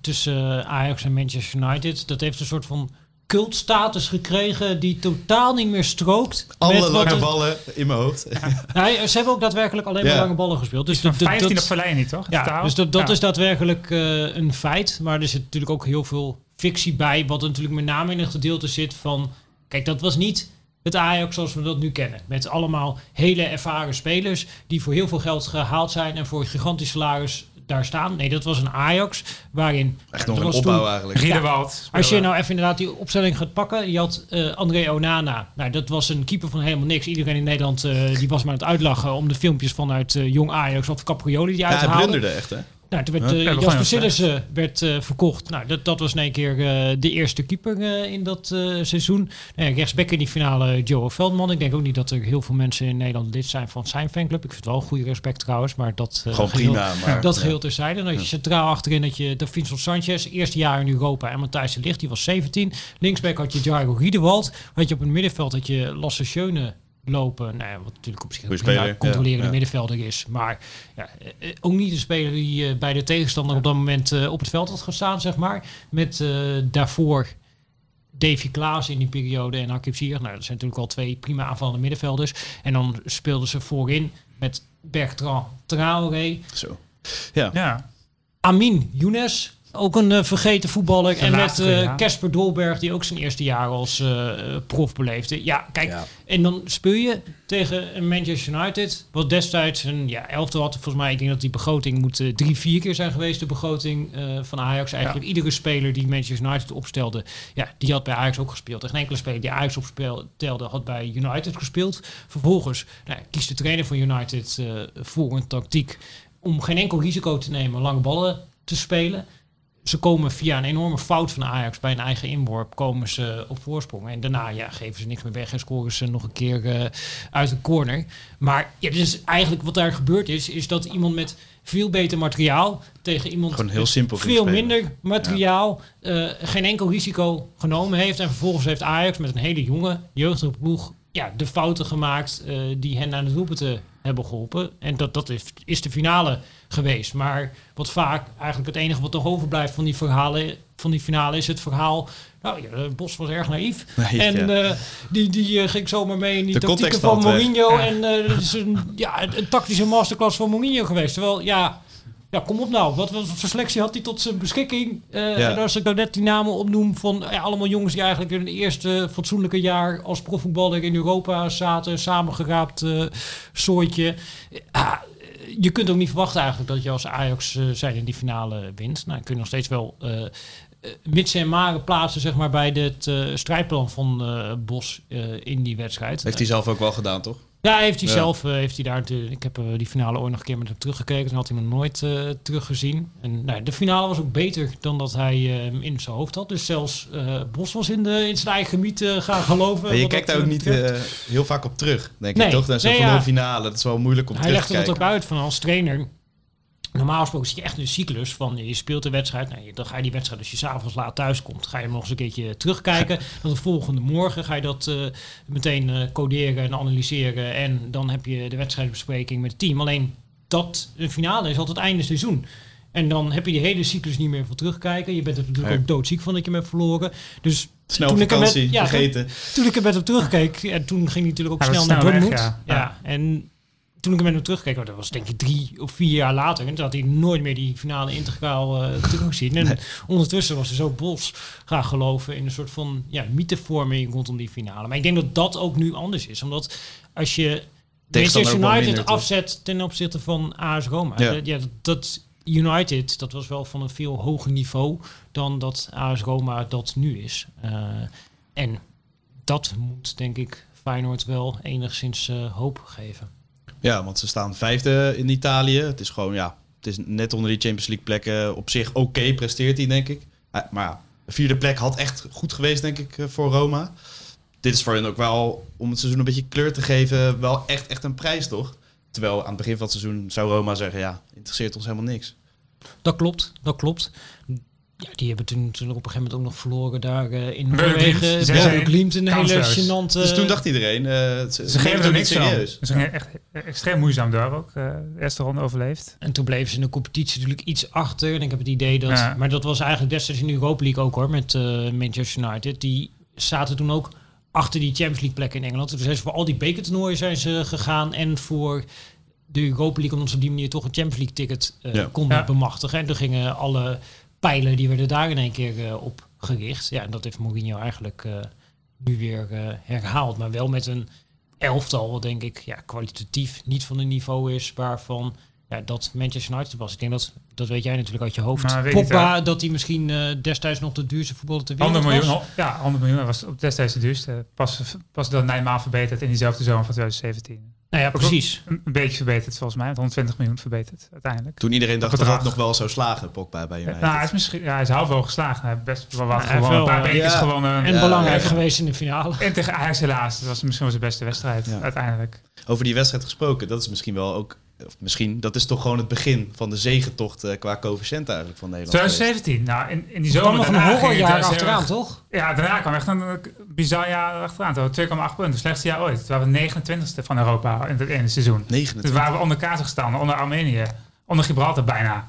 tussen Ajax en Manchester United, dat heeft een soort van cultstatus gekregen die totaal niet meer strookt. Alle met wat lange het- ballen in mijn hoofd. Nou, ze hebben ook daadwerkelijk alleen maar Ja. lange ballen gespeeld. Dus Van dat- dat- 15 dat- op Verlijn niet, toch? Ja, Totaal? dus dat, dat Ja. is daadwerkelijk eh, een feit. Maar er zit natuurlijk ook heel veel fictie bij. Wat natuurlijk met name in het gedeelte zit van... Kijk, dat was niet het Ajax zoals we dat nu kennen. Met allemaal hele ervaren spelers die voor heel veel geld gehaald zijn... en voor een gigantisch salaris daar staan. Nee, dat was een Ajax waarin... Echt nog een toen- opbouw eigenlijk. Riedewald. als je nou even inderdaad die opstelling gaat pakken. Je had eh, André Onana. Nou, dat was een keeper van helemaal niks. Iedereen in Nederland eh, die was maar aan het uitlachen... om de filmpjes vanuit eh, Jong Ajax of Caprioli die Ja, uit te hij halen. blunderde echt, hè? Nou, toen werd Ja. eh, Jasper Sillissen werd eh, verkocht. Nou, dat, dat was in één keer eh, de eerste keeper in dat seizoen. Uh, rechtsback in die finale Joe Veldman. Ik denk ook niet dat er heel veel mensen in Nederland lid zijn van zijn fanclub. Ik vind het wel een goede respect trouwens, maar dat... Gewoon geheel- prima. Maar, Dat ja. geheel terzijde. Dan had je centraal achterin dat je de Vincent Sanchez, eerste jaar in Europa. En Matthijs de Ligt, die was 17. Linksback had je Jairo Riedewald. Had je op het middenveld had je Lasse Schöne lopen. Nou ja, wat natuurlijk op zich een speler, controlerende ja, ja. middenvelder is. Maar ja, eh, ook niet een speler die eh, bij de tegenstander op dat moment eh, op het veld had gestaan, zeg maar. Met eh, daarvoor Davy Klaas in die periode en Hakim Ziyech. Nou, dat zijn natuurlijk al twee prima aanvallende middenvelders. En dan speelden ze voorin met Bertrand Traoré, Zo. Ja. Ja. Amin Younes, ook een eh, vergeten voetballer. Zijn En met eh, ja. Casper Dolberg, die ook zijn eerste jaar als eh, prof beleefde. Ja, kijk, Ja. en dan speel je tegen een Manchester United, wat destijds een ja, elftal had. Volgens mij, ik denk dat die begroting moet drie, vier keer zijn geweest, de begroting eh, van Ajax. Eigenlijk iedere speler die Manchester United opstelde, ja, die had bij Ajax ook gespeeld. En geen enkele speler die Ajax opstelde, had bij United gespeeld. Vervolgens nou, kiest de trainer van United eh, voor een tactiek om geen enkel risico te nemen, lange ballen te spelen. Ze komen via een enorme fout van Ajax bij een eigen inworp, komen ze op voorsprong. En daarna ja, geven ze niks meer weg en scoren ze nog een keer eh, uit de corner. Maar ja, dus eigenlijk wat daar gebeurd is, is dat iemand met veel beter materiaal tegen iemand Gewoon heel met simpel veel minder materiaal eh, geen enkel risico genomen heeft. En vervolgens heeft Ajax met een hele jonge jeugdige ploeg ja, de fouten gemaakt eh, die hen naar de doelpunten hebben geholpen. En dat, dat is, is de finale geweest. Maar wat vaak eigenlijk het enige wat nog overblijft van die verhalen van die finale is het verhaal. Nou, ja, eh, Bos was erg naïef. En ja. eh, die, die eh, ging zomaar mee in die De tactieken van weg. Mourinho. En het is een, ja, een, een tactische masterclass van Mourinho geweest. Terwijl, ja, ja, kom op nou. Wat, wat voor selectie had hij tot zijn beschikking? Eh, Ja. En als ik nou net die namen opnoem van ja, allemaal jongens die eigenlijk in hun eerste fatsoenlijke jaar als profvoetballer in Europa zaten, samengeraapt eh soortje. Je kunt ook niet verwachten eigenlijk dat je als Ajax eh, zijn in die finale wint. Nou, kun je nog steeds wel eh eh, mits en maren plaatsen zeg maar, bij het eh, strijdplan van eh, Bos eh, in die wedstrijd. Heeft hij zelf ook wel gedaan, toch? Ja, heeft hij Ja. zelf, eh, heeft hij daar, de, ik heb eh, die finale ooit nog een keer met hem teruggekeken, toen had hij hem nog nooit eh, teruggezien. En nou, de finale was ook beter dan dat hij hem in zijn hoofd had. Dus zelfs Bos was in, de, in zijn eigen eh, gaan geloven. Maar je kijkt daar ook niet heel vaak op terug, denk Nee. ik, toch? Dan zo'n Nee, van ja. finale, dat is wel moeilijk om hij terug legde te kijken. ook uit van als trainer. Normaal gesproken zit je echt in een cyclus van je speelt een wedstrijd. Nou, je- dan ga je die wedstrijd, als je s'avonds laat thuis komt, ga je hem nog eens een keertje terugkijken. Dan de volgende morgen ga je dat eh, meteen eh, coderen en analyseren. En dan heb je de wedstrijdbespreking met het team. Alleen dat, de finale is altijd einde seizoen. En dan heb je die hele cyclus niet meer voor terugkijken. Je bent er natuurlijk Nee. ook doodziek van dat je hem hebt verloren. Dus Snel Toen ik er met- vakantie, ja, vergeten. toen ik er met hem terugkeek, en toen ging hij natuurlijk ook snel naar Dortmund. ja. ja. Ja. en toen ik er met hem terugkeek, oh, dat was denk ik drie of vier jaar later. En toen had hij nooit meer die finale integraal teruggezien. En ondertussen was er zo bos gaan geloven in een soort van ja, mythevorming rondom die finale. Maar ik denk dat dat ook nu anders is. Omdat als je Manchester United minder, toch? afzet ten opzichte van AS Roma. Ja. Ja. ja, dat, dat United, dat was wel van een veel hoger niveau dan dat AS Roma dat nu is. Eh, en dat moet, denk ik, Feyenoord wel enigszins eh, hoop geven. Ja, want ze staan vijfde in Italië. Het is gewoon, ja, het is net onder die Champions League plekken. Op zich oké presteert hij, denk ik. Maar ja, de vierde plek had echt goed geweest, denk ik, eh, voor Roma. Dit is voor hen ook wel, om het seizoen een beetje kleur te geven, wel echt, echt een prijs, toch? Terwijl aan het begin van het seizoen zou Roma zeggen, ja, interesseert ons helemaal niks. Dat klopt, dat klopt. Ja, die hebben toen natuurlijk op een gegeven moment ook nog verloren daar eh, in Noorwegen. Glimt, ze Glimt, een hele gênante... dus toen dacht iedereen, eh, ze, Ze geven het er ook niks serieus. Ze gingen echt extreem moeizaam door ook. eh, de eerste ronde overleefd. En toen bleven ze in de competitie natuurlijk iets achter. En ik heb het idee dat... Ja. Maar dat was eigenlijk destijds in de Europa League ook hoor, met eh, Manchester United. Die zaten toen ook achter die Champions League plekken in Engeland. Toen zijn ze voor al die bekertoernooien zijn ze gegaan. En voor de Europa League, omdat ze op die manier toch een Champions League ticket eh, Ja. konden Ja. bemachtigen. En toen gingen alle pijlen, die werden daar in één keer eh, op gericht. Ja, en dat heeft Mourinho eigenlijk eh, nu weer eh, herhaald. Maar wel met een elftal, wat denk ik ja, kwalitatief niet van een niveau is waarvan ja, dat Manchester United was. Ik denk dat, dat weet jij natuurlijk uit je hoofd. Niet, Pogba, dat hij misschien destijds nog de duurste voetballer ter wereld 100 miljoen, was. ja, 100 miljoen was op destijds de duurste. Pas, pas door Nijmaan verbeterd in diezelfde zomer van 2017. Nou ja, precies. Een, beetje verbeterd volgens mij. met 120 miljoen verbeterd uiteindelijk. Toen iedereen dacht dat dat nog wel zou slagen, Pogba bij United. Nou, hij is misschien ja, hij is half geslagen. Hij heeft best wel wat gewonnen. Een wel, paar eh, bekers gewonnen. En Ja, belangrijk ja. geweest in de finale. En tegen Ajax helaas. Dat was misschien wel zijn beste wedstrijd Ja. uiteindelijk. Over die wedstrijd gesproken, dat is misschien wel ook... Of misschien, dat is toch gewoon het begin van de zegentocht eh, qua coëfficiënt eigenlijk van Nederland. geweest. 2017, nou in, in die Er zomer nog een horrorjaar het, eh, achteraan, toch? Ja, daarna kwam echt een bizar jaar achteraan. Toen hadden we 2,8 punten. Het slechtste jaar ooit. Toen waren we 29ste van Europa in het ene seizoen. 29. Dus waren we onder Kazachstan, onder Armenië, onder Gibraltar bijna.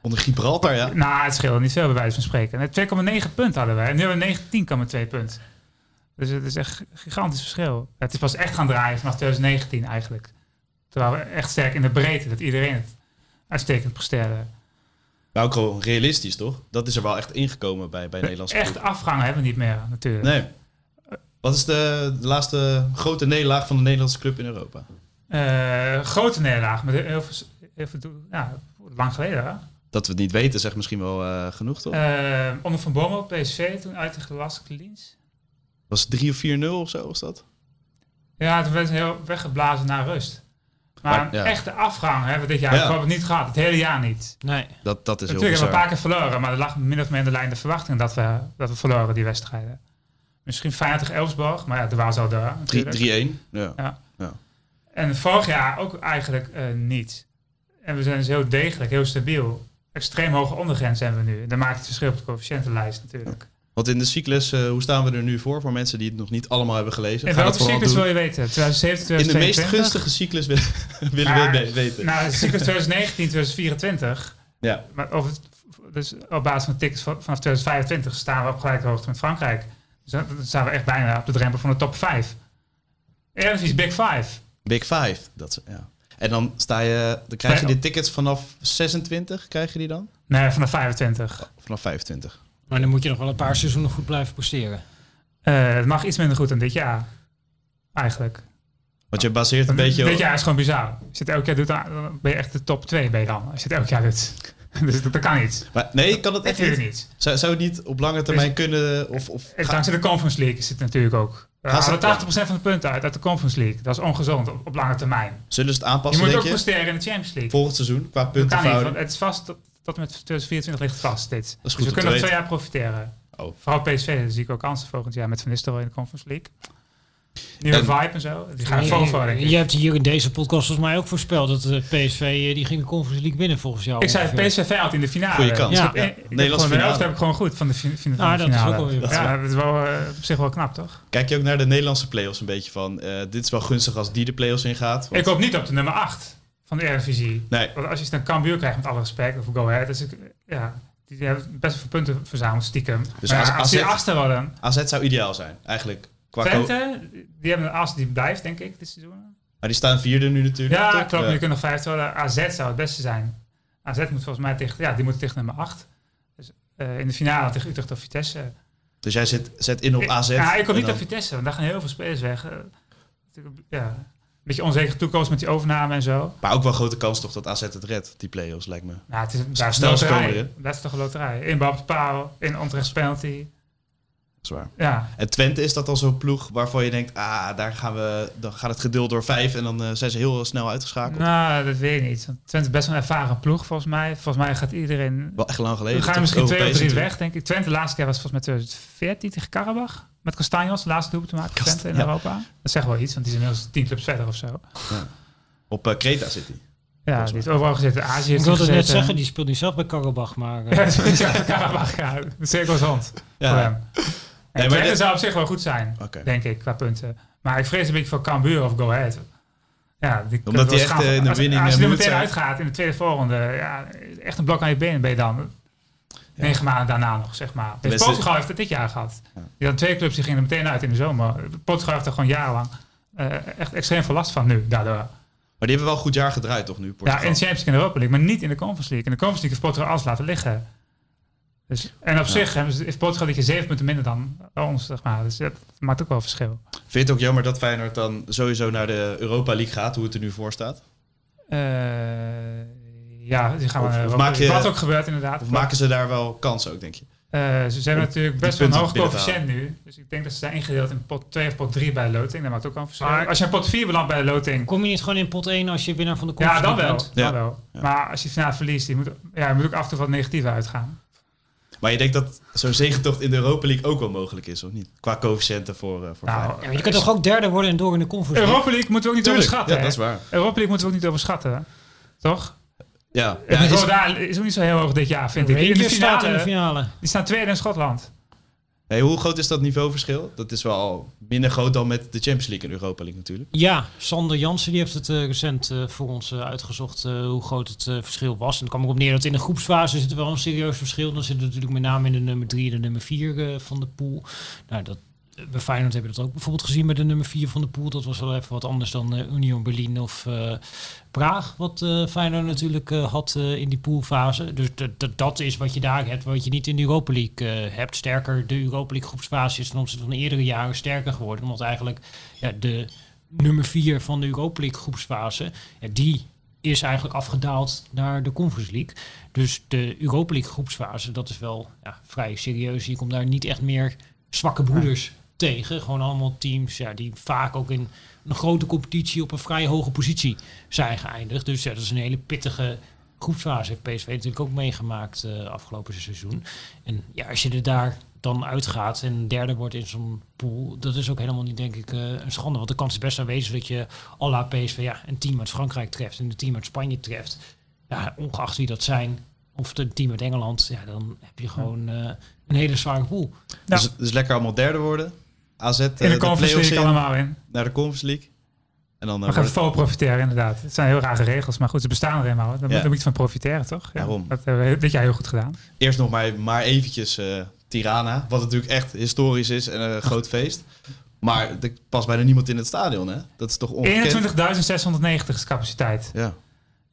Onder Gibraltar, ja. Nou, het scheelde niet veel bij wijze van spreken. En 2,9 punten hadden we. En nu hebben we 19,2 punten. Dus het is echt een gigantisch verschil. Het is pas echt gaan draaien vanaf 2019 eigenlijk. Waren we echt sterk in de breedte. Dat iedereen het uitstekend presteerde. Maar ook gewoon realistisch, toch? Dat is er wel echt ingekomen bij, bij Nederlandse Echt ploegen. afgangen hebben we niet meer natuurlijk. Nee. Wat is de, de laatste grote nederlaag van de Nederlandse club in Europa? Eh, grote nederlaag. Maar heel veel, heel veel, ja, lang geleden hè? Dat we het niet weten, zegt misschien wel eh, genoeg, toch? Eh, onder Van Bommel, PSV, toen uit tegen Lask Liens. Was het 3 of 4-0 of zo, was dat? Ja, toen werd heel weggeblazen naar rust. Maar, Maar, ja. een echte afgang hebben we dit jaar Ja. gewoon niet gehad. Het hele jaar niet. Nee. Dat, dat is heel Natuurlijk hebben we een paar keer verloren, maar er lag min of meer in de lijn de verwachting dat we, dat we verloren die wedstrijden. Misschien 50 Elfsborg, maar ja, er was al daar. natuurlijk. 3 3-1. Ja. En vorig jaar ook eigenlijk eh, niet. En we zijn dus heel degelijk, heel stabiel. Extreem hoge ondergrens hebben we nu. Dat maakt het verschil op de coëfficiëntenlijst natuurlijk. Want in de cyclus, eh, hoe staan we er nu voor? Voor mensen die het nog niet allemaal hebben gelezen. Dat welke cyclus wil je weten? 2017, In de meest 2022? gunstige cyclus willen, we weten. Nou, de cyclus 2019, 2024. Ja. Maar over het, dus op basis van tickets van- vanaf 2025 staan we op gelijke hoogte met Frankrijk. Dus dan staan we echt bijna op de drempel van de top 5. Eredivisie Big Five. Big Five. Dat, is- ja. En dan, sta je, dan krijg je de tickets vanaf 26, krijg je die dan? Nee, vanaf 25. Vanaf 25. Maar dan moet je nog wel een paar seizoenen goed blijven presteren. Eh, het mag iets minder goed dan dit jaar. Eigenlijk. Want je baseert een beetje Dit op... jaar is gewoon bizar. Als je het elk jaar doet, dan ben je echt de top 2 ben je dan. Als je het elk jaar doet. dus dat, dat kan niet. Maar nee, kan dat echt niet? niet. Zou, zou het niet op lange termijn kunnen? Of, of ga- dankzij de Conference League is het natuurlijk ook. We Gaan ze- halen 80% van de punten uit uit de Conference League. Dat is ongezond op, op lange termijn. zullen ze het Je aanpassen, moet ook je? presteren in de Champions League. Volgend seizoen, qua Dat kan niet, want het is vast tot, tot en met 2024 ligt vast dit. Dat is goed dus we kunnen nog twee jaar profiteren. Oh. Vooral PSV zie ik ook kansen volgend jaar met Van Nistelrooy in de Conference League. Nieuwe En- vibe en zo. Die gaan vol voor, denk ik. je hebt hier in deze podcast volgens mij ook voorspeld dat de PSV eh, die ging de Conference League winnen volgens jou. Ik zei. PSV had in de finale. Goeie kans. Dus Ja. Nederlandse finale. heb ik gewoon goed van de, fin- Ah, de dat is finale. ook wel weer ja, waar. dat is wel eh, op zich wel knap, toch? Kijk je ook naar de Nederlandse play-offs een beetje van... eh, dit is wel gunstig als die de play-offs ingaat. want- Ik hoop niet op de nummer 8 van de Eredivisie. Nee, Want als je dan Cambuur krijgt, met alle respect, of Go Ahead, dus ik, ja, die hebben best veel punten verzameld, stiekem. Dus maar als- als, als die het- achtste worden, AZ zou ideaal zijn, eigenlijk. Qua Twente, die hebben een as die blijft, denk ik, dit seizoen. maar die staan vierde nu natuurlijk. Ja, klopt. Ja. Nu kunnen nog vijfde worden. AZ zou het beste zijn. AZ moet volgens mij tegen, ja, die moet tegen nummer 8. Dus eh, in de finale tegen Utrecht of Vitesse. Dus jij zet, zet in op Ik- AZ. Ja, ik kom niet dan- op Vitesse, want daar gaan heel veel spelers weg. Eh, ja, beetje onzekere toekomst met die overname en zo. Maar ook wel grote kans toch dat AZ het redt, die play-offs, lijkt me. Nou, het is, daar is een loterij. Dat is toch een loterij. Op de paal, in onterecht penalty. Zwaar. Ja, En Twente is dat al zo'n ploeg waarvan je denkt, ah, daar gaan we, dan gaat het gedeeld door vijf en dan eh, zijn ze heel snel uitgeschakeld. nou, dat weet ik niet. Want Twente is best wel een ervaren ploeg, volgens mij. Volgens mij gaat iedereen... Wel echt lang geleden. We gaan misschien twee of drie weg, denk ik. Twente de laatste keer was volgens mij 2014 tegen Karabach. Met Castanjos, de laatste doelpunt te maken in ja. Europa. Dat zegt wel iets, want die zijn inmiddels tien clubs verder of zo. Op eh, Kreta zit hij. Ja, die heeft overal gezeten. Azië Ik wilde hij net zeggen, die speelt niet zelf bij Karabach, maar... eh, Ja, is ja, Karabach, ja. De cirkel is rond voor hem. En maar Twente dit- zou op zich wel goed zijn, denk ik, qua punten. Maar ik vrees een beetje voor Cambuur of Go Ahead. Ja, die Omdat die echt, eh, in de als, winning, Als je eh, er meteen uitgaat in de tweede volgende, ja, echt een blok aan je benen ben je dan. Negen maanden daarna nog, zeg maar. Dus Portugal heeft het dit jaar gehad. Ja. Die twee clubs die gingen er meteen uit in de zomer. Portugal heeft er gewoon jarenlang eh, echt extreem veel last van nu, daardoor. Maar die hebben wel een goed jaar gedraaid toch nu, Ja, Portugal? in de Champions League en Europa League, maar niet in de Conference League. In de Conference League heeft Portugal alles laten liggen. Dus, en op zich hebben ze, heeft Portugal dit keer zeven punten minder dan ons, zeg maar. Dus dat maakt ook wel verschil. Vind je het ook jammer dat Feyenoord dan sowieso naar de Europa League gaat, hoe het er nu voor staat? Eh, ja, die gaan we Of- of Europa maak je- League. Wat ook gebeurt inderdaad. Of maken ze daar wel kansen ook, denk je? Eh, ze, hebben natuurlijk best wel een hoog coëfficiënt nu. Dus ik denk dat ze zijn ingedeeld in pot 2 of pot 3 bij de loting. Dat maakt ook wel een verschil. Maar- Als je in pot 4 belandt bij de loting, Kom je niet gewoon in pot 1 als je winnaar van de Ja, Conference dan wel. bent? Dan Ja. wel. Ja. Maar als je finale verliest, je moet, ja, je moet ook af en toe wat negatief uitgaan. Maar je denkt dat zo'n zegentocht in de Europa League ook wel mogelijk is, of niet? Qua coëfficiënten voor, eh voor Nou. Ja, je kunt toch ook derde worden en door in de Conference? Europa League moeten we ook niet Tuurlijk, overschatten. Ja, dat is waar. Europa League moeten we ook niet overschatten. Toch? Ja, Het ja is, daar is ook niet zo heel hoog dit jaar, vind ik. In de finale, in de finale. die staan tweede in Schotland. hey, hoe groot is dat niveauverschil? Dat is wel minder groot dan met de Champions League en Europa League natuurlijk. Ja, Sander Jansen die heeft het eh, recent eh, voor ons eh, uitgezocht eh, hoe groot het eh, verschil was. En dan kwam ik op neer dat in de groepsfase zit er wel een serieus verschil. Dan zit het natuurlijk met name in de nummer 3 en de nummer 4 van de pool. Nou, dat, bij Feyenoord hebben we dat ook bijvoorbeeld gezien met de nummer 4 van de pool. Dat was wel even wat anders dan eh, Union Berlin of eh, Praag, wat eh Feyenoord natuurlijk had in die poolfase. Dus dat- is wat je daar hebt, wat je niet in de Europa League hebt. Sterker, de Europa League groepsfase is ten opzichte van de eerdere jaren sterker geworden. Omdat eigenlijk ja, de nummer 4 van de Europa League groepsfase, die is eigenlijk afgedaald naar de Conference League. Dus de Europa League groepsfase, dat is wel ja, vrij serieus. Je komt daar niet echt meer zwakke broeders tegen. Gewoon allemaal teams ja, die vaak ook in een grote competitie op een vrij hoge positie zijn geëindigd. Dus ja, dat is een hele pittige groepsfase. Heeft PSV natuurlijk ook meegemaakt eh, afgelopen seizoen. En ja, als je er daar dan uitgaat en derde wordt in zo'n pool, dat is ook helemaal niet, denk ik, eh, een schande. Want de kans is best aanwezig dat je à la PSV ja, een team uit Frankrijk treft en een team uit Spanje treft. Ja, ongeacht wie dat zijn, of een team uit Engeland, ja, dan heb je gewoon eh, een hele zware pool. Ja. Dus, dus lekker allemaal derde worden. AZ eh, In de Conference play-offs League in, allemaal in. naar de Conference League. En dan eh, We het- vol profiteren, inderdaad. Het zijn heel rare regels, maar goed, ze bestaan er eenmaal. Daar Ja. moet je iets van profiteren, toch? Ja, Daarom. Dat hebben we dit jaar heel goed gedaan. eerst nog maar, maar eventjes eh, Tirana. Wat natuurlijk echt historisch is en een groot feest. Maar er past bijna niemand in het stadion, hè? Dat is toch ongekend? 21.690 is capaciteit. Ja.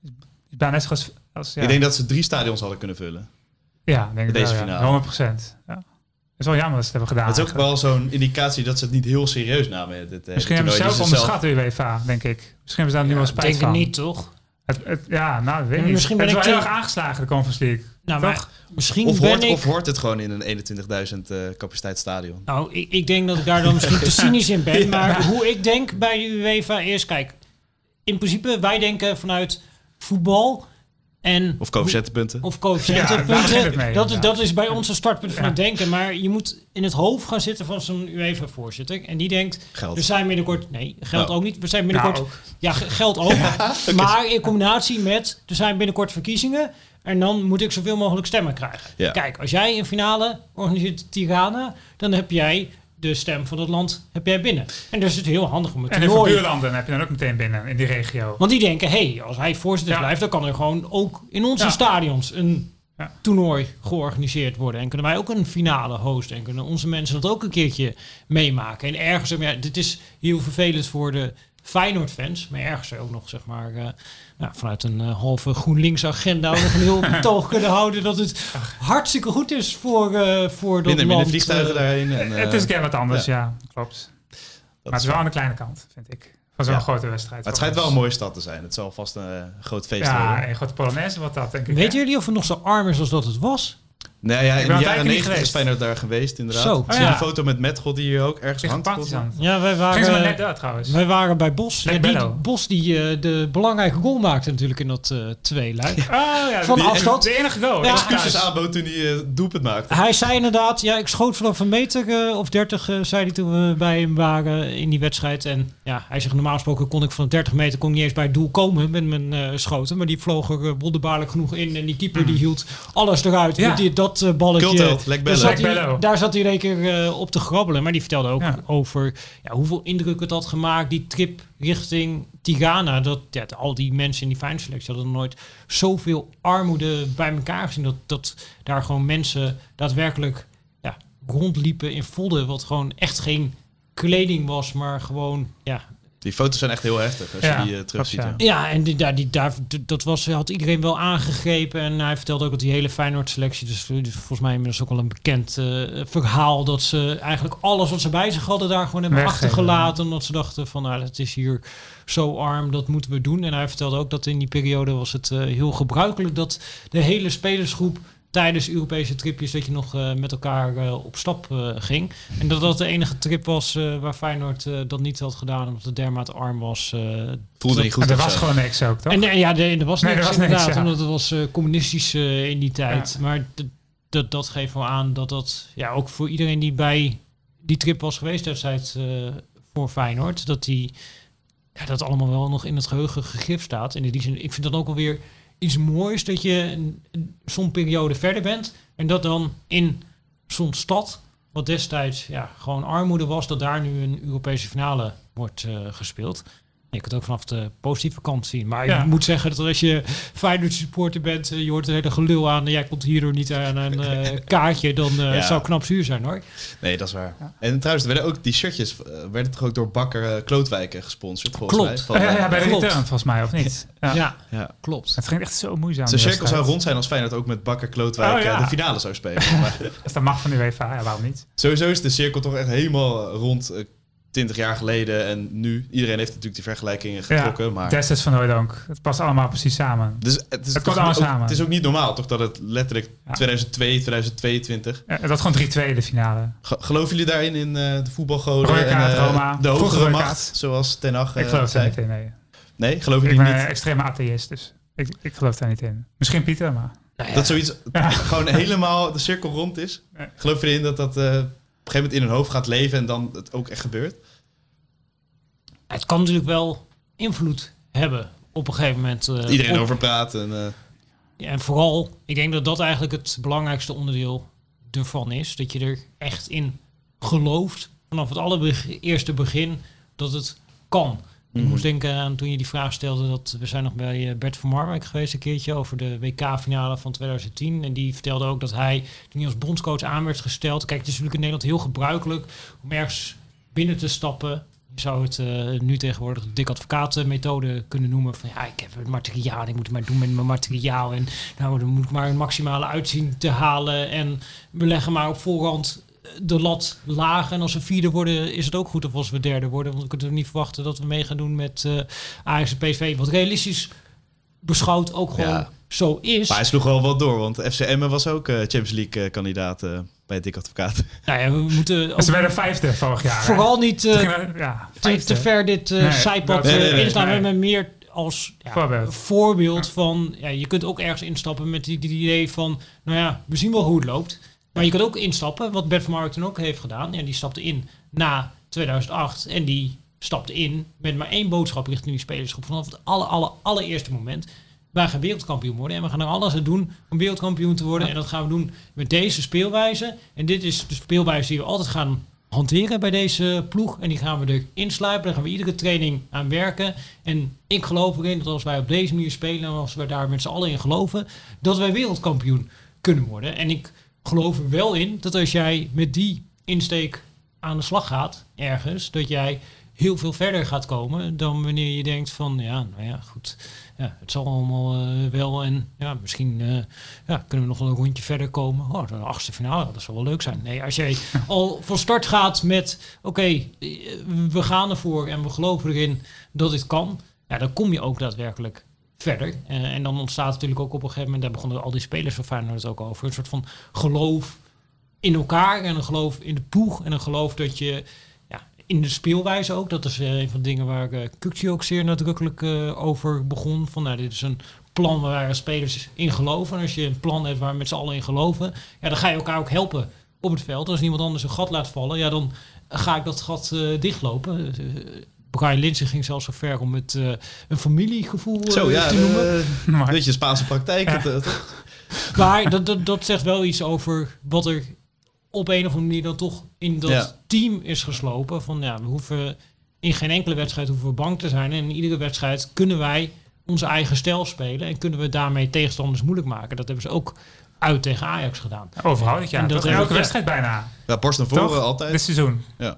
Is bijna net als... als ja. Ik denk dat ze drie stadions hadden kunnen vullen. ja, denk ik deze wel, ja. finale. 100 procent. Ja. Het is wel jammer dat ze het hebben gedaan. Het is ook wel zo'n indicatie dat ze het niet heel serieus namen. Dit, eh, Misschien hebben ze zelf Dus onderschat, de UEFA, denk ik. Misschien hebben ze daar nu wel spijt denk ik van. niet, toch? Het, het, ja, nou, weet ik misschien ben het ik wel heel te- erg aangeslagen, de Conference League. Nou, maar misschien Of ben hoort, ik... of hoort het gewoon in een 21.000 eh capaciteit stadion? Nou, ik, ik denk dat ik daar dan misschien te cynisch in ben. Maar hoe ik denk bij de UEFA is, kijk, in principe, wij denken vanuit voetbal. En Of coëfficiëntenpunten. Of Ja, dat, ja. dat is bij ons een startpunt van Ja. het denken. Maar je moet in het hoofd gaan zitten van zo'n UEFA-voorzitter. En die denkt, Geld. we zijn binnenkort... Nee, geld Oh. ook niet. We zijn binnenkort... Nou, ook. Ja, ge- geld ook. Maar in combinatie met, er zijn binnenkort verkiezingen. En dan moet ik zoveel mogelijk stemmen krijgen. Ja. Kijk, als jij een finale organiseert Tirana, dan heb jij de stem van het land heb jij binnen. En dus is het heel handig om het En in toernooi. buurlanden heb je dan ook meteen binnen in die regio. Want die denken, hé, hey, als hij voorzitter Ja. blijft, dan kan er gewoon ook in onze Ja. stadions een Ja. toernooi georganiseerd worden. En kunnen wij ook een finale hosten. En kunnen onze mensen dat ook een keertje meemaken. En ergens, ja, dit is heel vervelend voor de Feyenoord-fans. Maar ergens ook nog, zeg maar, eh, nou, vanuit een eh, halve GroenLinks-agenda ook nog een heel betoog kunnen houden dat het hartstikke goed is voor, eh voor dat Minder, minder land. vliegtuigen eh, daarheen. En, eh, het is een keer wat anders, ja. ja, klopt. dat maar het is wel aan de kleine kant, vind ik. Van zo'n Ja. grote wedstrijd. Maar het schijnt wel een mooie stad te zijn. Het zal vast een groot feest Ja, worden. een grote Polonaise wat dat, denk ik. Weten jullie of het nog zo arm is als dat het was? Nee, ja, in ben de jaren een tijdje niet 90 is. Feyenoord daar geweest, inderdaad. Zo. Ik zie Oh, ja. een foto met Metgod die hier ook ergens hangt. Ja, wij maar waren... net daar trouwens. Wij waren bij Bos. Ja, die. Bos die eh, de belangrijke goal maakte natuurlijk in dat eh tweeluik. Oh ja, Van die- afstand. De enige goal. Ja, Ja, Excuses aanbood toen hij eh, doelpunt maakte. Hij zei inderdaad, ja, ik schoot vanaf een meter of 30, eh, zei hij toen we bij hem waren in die wedstrijd. En ja, hij zegt normaal gesproken kon ik van 30 meter kon ik niet eens bij het doel komen met mijn eh, schoten. Maar die vloog er wonderbaarlijk genoeg in. En die keeper die hield alles eruit Ja. met die, dat eh, balletje. Daar zat, hij, daar zat hij in één keer eh, op te grabbelen. Maar die vertelde ook Ja. over ja, hoeveel indruk het had gemaakt. Die trip richting Tigana. Dat ja, al die mensen in die fijnselectie hadden nog nooit zoveel armoede bij elkaar gezien. Dat, dat daar gewoon mensen daadwerkelijk ja, rondliepen in vodden. Wat gewoon echt geen kleding was, maar gewoon ja, Die foto's zijn echt heel heftig als Ja, je die eh, terugziet. ja. ja, en die, daar, die, daar, dat was, had iedereen wel aangegrepen. En hij vertelde ook dat die hele Feyenoord-selectie... Dus, dus volgens mij inmiddels ook al een bekend eh, verhaal... dat ze eigenlijk alles wat ze bij zich hadden... daar gewoon hebben Weggeven. achtergelaten. Omdat ze dachten van, nou, het is hier zo arm, dat moeten we doen. En hij vertelde ook dat in die periode was het eh, heel gebruikelijk... dat de hele spelersgroep tijdens Europese tripjes... dat je nog eh, met elkaar eh, op stap eh, ging. En dat dat de enige trip was eh, waar Feyenoord dat niet had gedaan... omdat het dermate arm was... eh, Voelde niet goed. Er was zo. gewoon niks ook, toch? en eh, ja, de, er was Nee, niks er was niks, inderdaad, ja. omdat het was eh, communistisch eh, in die tijd. Maar dat, dat geeft wel aan dat dat, ja, ook voor iedereen die bij die trip was geweest destijds eh, voor Feyenoord, dat die, ja, dat allemaal wel nog in het geheugen gegrift staat. En in die zin, ik vind dat ook alweer iets moois dat je zo'n periode verder bent en dat dan in zo'n stad, wat destijds ja, gewoon armoede was, dat daar nu een Europese finale wordt eh, gespeeld. Je kunt het ook vanaf de positieve kant zien. Maar Ja. ik moet zeggen dat als je Feyenoord supporter bent, eh, je hoort een hele gelul aan. en Jij komt hierdoor niet aan een eh, kaartje, dan eh Ja. zou het knap zuur zijn hoor. Nee, dat is waar. En trouwens, er werden ook die shirtjes werden toch ook door Bakker eh, Klootwijk eh, gesponsord, volgens Klopt. mij. Van, ja, ja, bij de Klopt. return volgens mij, of niet? Ja. Ja, ja. klopt. Het ging echt zo moeizaam. Zijn die cirkel zou rond zijn als Feyenoord ook met Bakker Klootwijk Oh, ja. de finale zou spelen. maar Dus dat mag van de UEFA, ja, waarom niet? sowieso is de cirkel toch echt helemaal rond 20 jaar geleden en nu. Iedereen heeft natuurlijk die vergelijkingen getrokken, maar... Destijds van Hooydonk. Het past allemaal precies samen. Dus het, is Het komt allemaal ook- samen. Het is ook niet normaal, toch, dat het letterlijk Ja. 2002, 2022... Ja, dat gewoon 3-2 de finale. Ge- geloven jullie daarin in eh, de voetbalgoden en eh, Roma. de hogere macht, zoals Ten Hag ik eh, geloof daar niet in, nee. Nee, geloven Ik jullie ben niet? een extreme atheïst, dus ik, ik geloof daar niet in. Misschien Pieter, maar... Dat zoiets gewoon helemaal de cirkel rond is? Ja. Geloof je erin dat dat eh, gegeven moment in hun hoofd gaat leven en dan het ook echt gebeurt? Het kan natuurlijk wel invloed hebben op een gegeven moment. eh, Iedereen op- over praat. En, eh, Ja, en vooral, ik denk dat dat eigenlijk het belangrijkste onderdeel ervan is. Dat je er echt in gelooft, vanaf het allereerste begin, dat het kan. Ik Mhm. moest denken aan toen je die vraag stelde, dat we zijn nog bij eh, Bert van Marwijk geweest een keertje over de WK-finale van 2010. En die vertelde ook dat hij, toen hij als bondscoach aan werd gesteld, kijk, het is natuurlijk in Nederland heel gebruikelijk om ergens binnen te stappen. Je zou het eh, nu tegenwoordig de dik advocatenmethode kunnen noemen. Van ja, ik heb het materiaal, ik moet het maar doen met mijn materiaal. En nou, dan moet ik maar een maximale uitzien te halen. En we leggen maar op voorhand de lat laag. En als we vierde worden, is het ook goed. Of als we derde worden. Want we kunnen niet verwachten dat we mee gaan doen met eh Ajax en PSV. Wat realistisch beschouwd ook gewoon Ja. zo is. Maar hij sloeg wel wat door, want FC Emmen was ook eh, Champions League eh, kandidaat eh, bij het Dik Advocaat. Nou ja, we moeten Ze werden vijfde vorig jaar. hè? vooral niet... Eh, gingen- ja, te, ver dit eh Nee, zijpad Nee. We hebben meer als ja, Voorbeeld. voorbeeld van... Ja, je kunt ook ergens instappen met die, die idee van... Nou ja, we zien wel hoe het loopt. Maar je kunt ook instappen, wat Bert van Marwijk toen ook heeft gedaan. En die stapte in na 2008. En die stapte in met maar één boodschap richting die spelersgroep. Vanaf het alle, alle, allereerste moment. Wij gaan wereldkampioen worden. En we gaan er alles aan doen om wereldkampioen te worden. En dat gaan we doen met deze speelwijze. En dit is de speelwijze die we altijd gaan hanteren bij deze ploeg. En die gaan we erin sluipen. Daar gaan we iedere training aan werken. En ik geloof erin dat als wij op deze manier spelen... en als we daar met z'n allen in geloven... dat wij wereldkampioen kunnen worden. En ik geloof er wel in dat als jij met die insteek aan de slag gaat ergens... dat jij heel veel verder gaat komen dan wanneer je denkt van... ja, nou ja, goed... Ja, het zal allemaal eh, wel en ja, misschien eh, ja, kunnen we nog wel een rondje verder komen. Oh, de achtste finale, dat zou wel leuk zijn. Nee, als jij al van start gaat met, oké, eh, we gaan ervoor en we geloven erin dat dit kan, ja, dan kom je ook daadwerkelijk verder. Eh, en dan ontstaat natuurlijk ook op een gegeven moment, daar begonnen al die spelers van Feyenoord het ook over, een soort van geloof in elkaar en een geloof in de ploeg en een geloof dat je ja, in de speelwijze ook, dat is eh, een van de dingen waar uh, ook zeer nadrukkelijk over begon, van nou, dit is een plan waar spelers in geloven. En als je een plan hebt waar we met z'n allen in geloven, ja, dan ga je elkaar ook helpen op het veld. Als iemand anders een gat laat vallen, ja, dan ga ik dat gat dichtlopen. Uh, Brian Linsen ging zelfs zo ver om het eh, een familiegevoel eh, Zo, ja, te noemen. Maar- een beetje Spaanse praktijk. het, eh? Maar dat, dat, dat zegt wel iets over wat er op een of andere manier dan toch in dat Ja. team is geslopen. Van ja, we hoeven in geen enkele wedstrijd hoeven we bang te zijn. En in iedere wedstrijd kunnen wij onze eigen stijl spelen. En kunnen we daarmee tegenstanders moeilijk maken. Dat hebben ze ook uit tegen Ajax gedaan. Overal jaar. En dat heb elke wedstrijd bijna. Ja, borst naar voren Toch? altijd. Dit seizoen. Ja.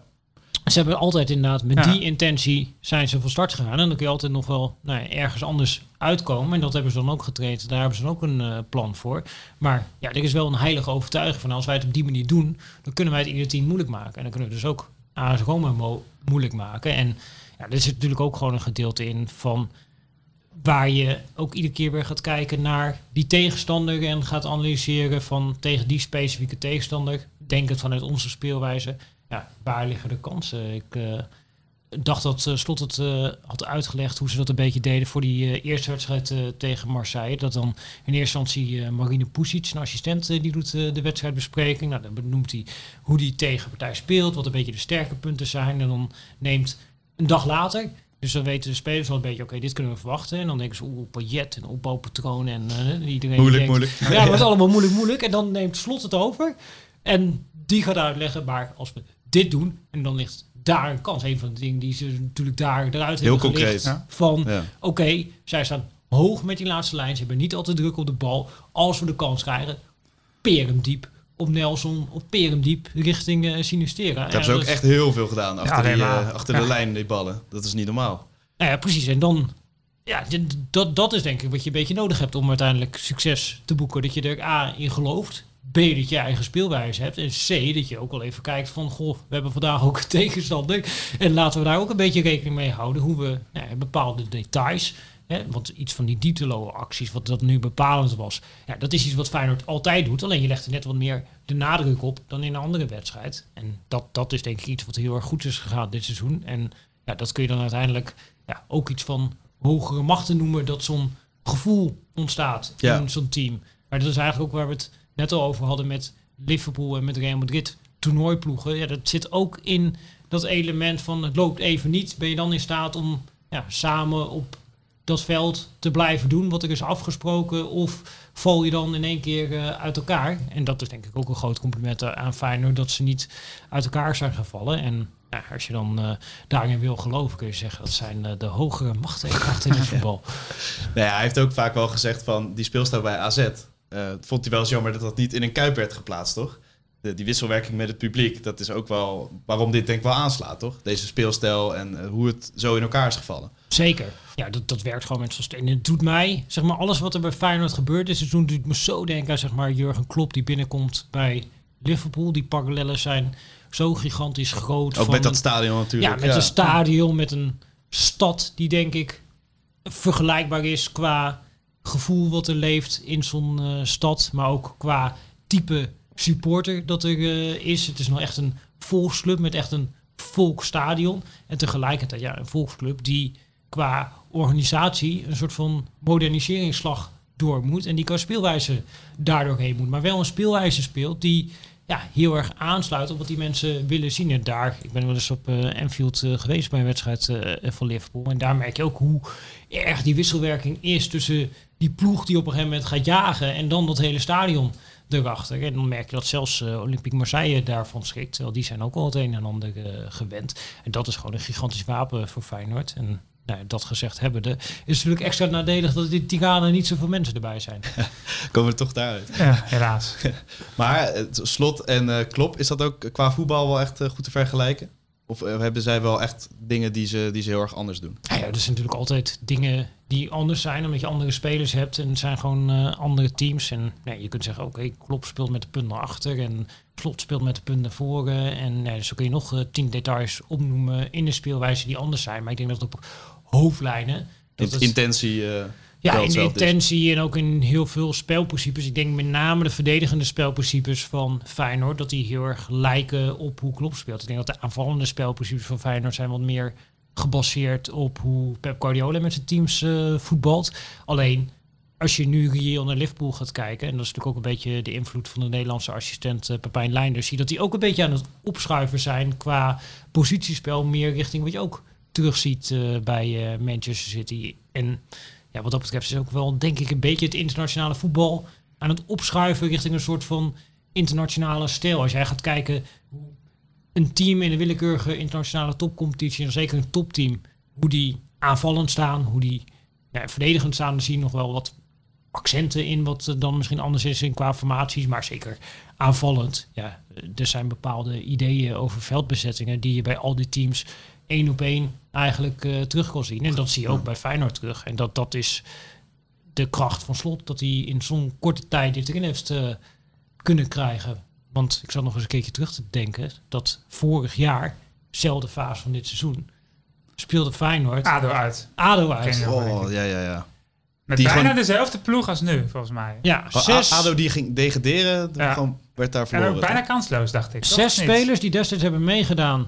Ze hebben altijd inderdaad met Ja. die intentie zijn ze van start gegaan. En dan kun je altijd nog wel nou ja, ergens anders uitkomen. En dat hebben ze dan ook getraind. Daar hebben ze dan ook een eh, plan voor. Maar ja, er is wel een heilige overtuiging van als wij het op die manier doen, dan kunnen wij het ieder team moeilijk maken. En dan kunnen we dus ook AS Roma mo- moeilijk maken. En ja, er zit natuurlijk ook gewoon een gedeelte in van waar je ook iedere keer weer gaat kijken naar die tegenstander en gaat analyseren van tegen die specifieke tegenstander, denkend vanuit onze speelwijze, ja, waar liggen de kansen? Ik eh, dacht dat eh, Slot het eh, had uitgelegd hoe ze dat een beetje deden voor die eerste wedstrijd tegen Marseille. Dat dan in eerste instantie Marine Pusic, een assistent, die doet de wedstrijdbespreking. Nou, dan benoemt hij hoe die tegenpartij speelt, wat een beetje de sterke punten zijn. En dan neemt een dag later, dus dan weten de spelers al een beetje, oké, dit kunnen we verwachten. En dan denken ze, oeh, pajet en opbouwpatroon en iedereen Moeilijk, denkt, moeilijk. ja, het wordt allemaal moeilijk, moeilijk. En dan neemt Slot het over. En die gaat uitleggen, maar als we dit doen, en dan ligt daar een kans. Een van de dingen die ze natuurlijk daar eruit Heel hebben concreet. gelicht. Ja. Van, Ja. oké, zij staan hoog met die laatste lijn. Ze hebben niet altijd druk op de bal. Als we de kans krijgen, peer hem diep op Nelson of peer hem diep richting eh Sinistera. Dat hebben ze ook echt heel veel gedaan achter, die, eh, achter de Ja. lijn, die ballen. Dat is niet normaal. Nou ja, precies. En dan, ja, dat, dat is denk ik wat je een beetje nodig hebt om uiteindelijk succes te boeken. Dat je er A in gelooft, B dat je eigen speelwijze hebt en C dat je ook wel even kijkt van, goh, we hebben vandaag ook een tegenstander. En laten we daar ook een beetje rekening mee houden hoe we nou bepaalde details, hè, want iets van die diepteloze acties, wat dat nu bepalend was, ja, dat is iets wat Feyenoord altijd doet. Alleen je legt er net wat meer de nadruk op dan in een andere wedstrijd. En dat, dat is denk ik iets wat heel erg goed is gegaan dit seizoen. En ja, dat kun je dan uiteindelijk ja, ook iets van hogere machten noemen, dat zo'n gevoel ontstaat Ja. in zo'n team. Maar dat is eigenlijk ook waar we het net al over hadden met Liverpool en met Real Madrid toernooiploegen. Ja, dat zit ook in dat element van het loopt even niet. Ben je dan in staat om ja, samen op dat veld te blijven doen wat er is afgesproken? Of val je dan in één keer eh, uit elkaar? En dat is denk ik ook een groot compliment aan Feyenoord dat ze niet uit elkaar zijn gevallen. En ja, als je dan eh, daarin wil geloven, kun je zeggen dat zijn eh, de hogere machten in het voetbal. Nou ja, hij heeft ook vaak wel gezegd van die speelstijl bij AZ. Eh, vond hij wel jammer dat dat niet in een kuip werd geplaatst, toch? De, die wisselwerking met het publiek, dat is ook wel waarom dit denk ik wel aanslaat, toch? Deze speelstijl en eh, hoe het zo in elkaar is gevallen. Zeker. Ja, dat, dat werkt gewoon met zo'n steen. En het doet mij, zeg maar, alles wat er bij Feyenoord gebeurt dit seizoen, doet me zo denken aan, zeg maar, Jurgen Klopp die binnenkomt bij Liverpool. Die parallellen zijn zo gigantisch groot. Ook van- met dat stadion natuurlijk. Ja, met een stadion, met een stad die denk ik vergelijkbaar is qua gevoel wat er leeft in zo'n eh, stad, maar ook qua type supporter dat er eh, is. Het is nog echt een volksclub met echt een volksstadion. En tegelijkertijd ja, een volksclub die qua organisatie een soort van moderniseringsslag door moet. En die qua speelwijze daardoor heen moet. Maar wel een speelwijze speelt die ja, heel erg aansluit op wat die mensen willen zien. En daar, ik ben wel eens op eh Anfield geweest bij een wedstrijd van Liverpool. En daar merk je ook hoe erg die wisselwerking is tussen die ploeg die op een gegeven moment gaat jagen en dan dat hele stadion erachter. En dan merk je dat zelfs eh, Olympique Marseille daarvan schrikt. Terwijl die zijn ook al het een en ander eh, gewend. En dat is gewoon een gigantisch wapen voor Feyenoord. En nou, ja, dat gezegd hebbende, is het natuurlijk extra nadelig dat in Tirana niet zoveel mensen erbij zijn. Komen we toch daaruit. Ja, helaas. Maar het Slot en eh Klop, is dat ook qua voetbal wel echt eh, goed te vergelijken? Of eh, hebben zij wel echt dingen die ze, die ze heel erg anders doen? Nou ja, er zijn natuurlijk altijd dingen die anders zijn, omdat je andere spelers hebt en het zijn gewoon eh, andere teams. En nee, je kunt zeggen, oké, Klopp speelt met de punt naar achter en Slot speelt met de punt naar voren. En nee, zo kun je nog eh, tien details opnoemen in de speelwijze die anders zijn. Maar ik denk dat op hoofdlijnen... Dat In, het- intentie. Ja, in is. intentie en ook in heel veel spelprincipes. Ik denk met name de verdedigende spelprincipes van Feyenoord... dat die heel erg lijken op hoe Klopp speelt. Ik denk dat de aanvallende spelprincipes van Feyenoord... zijn wat meer gebaseerd op hoe Pep Guardiola met zijn teams eh, voetbalt. Alleen, als je nu reëel naar Liverpool gaat kijken... en dat is natuurlijk ook een beetje de invloed van de Nederlandse assistent eh, Pepijn Leinders... zie je dat die ook een beetje aan het opschuiven zijn qua positiespel... meer richting wat je ook terugziet eh, bij Manchester City. En ja, wat dat betreft is ook wel, denk ik, een beetje het internationale voetbal aan het opschuiven richting een soort van internationale stijl. Als jij gaat kijken hoe een team in een willekeurige internationale topcompetitie, en zeker een topteam, hoe die aanvallend staan, hoe die ja, verdedigend staan, dan zie je nog wel wat accenten in wat dan misschien anders is in qua formaties, maar zeker aanvallend. Ja, eh, er zijn bepaalde ideeën over veldbezettingen die je bij al die teams één op één eigenlijk eh, terug kan zien. En dat zie je ook bij Feyenoord terug. En dat, dat is de kracht van Slot, dat hij in zo'n korte tijd dit erin heeft eh, kunnen krijgen. Want ik zat nog eens een keertje terug te denken, dat vorig jaar, dezelfde fase van dit seizoen, speelde Feyenoord ADO uit. ADO uit. Oh, ja, ja, ja. Met Die bijna gewoon- dezelfde ploeg als nu, volgens mij. Ja, Maar zes, ADO die ging degraderen, Ja. gewoon werd daar En verloren. ook bijna kansloos, dacht ik. zes spelers die destijds hebben meegedaan,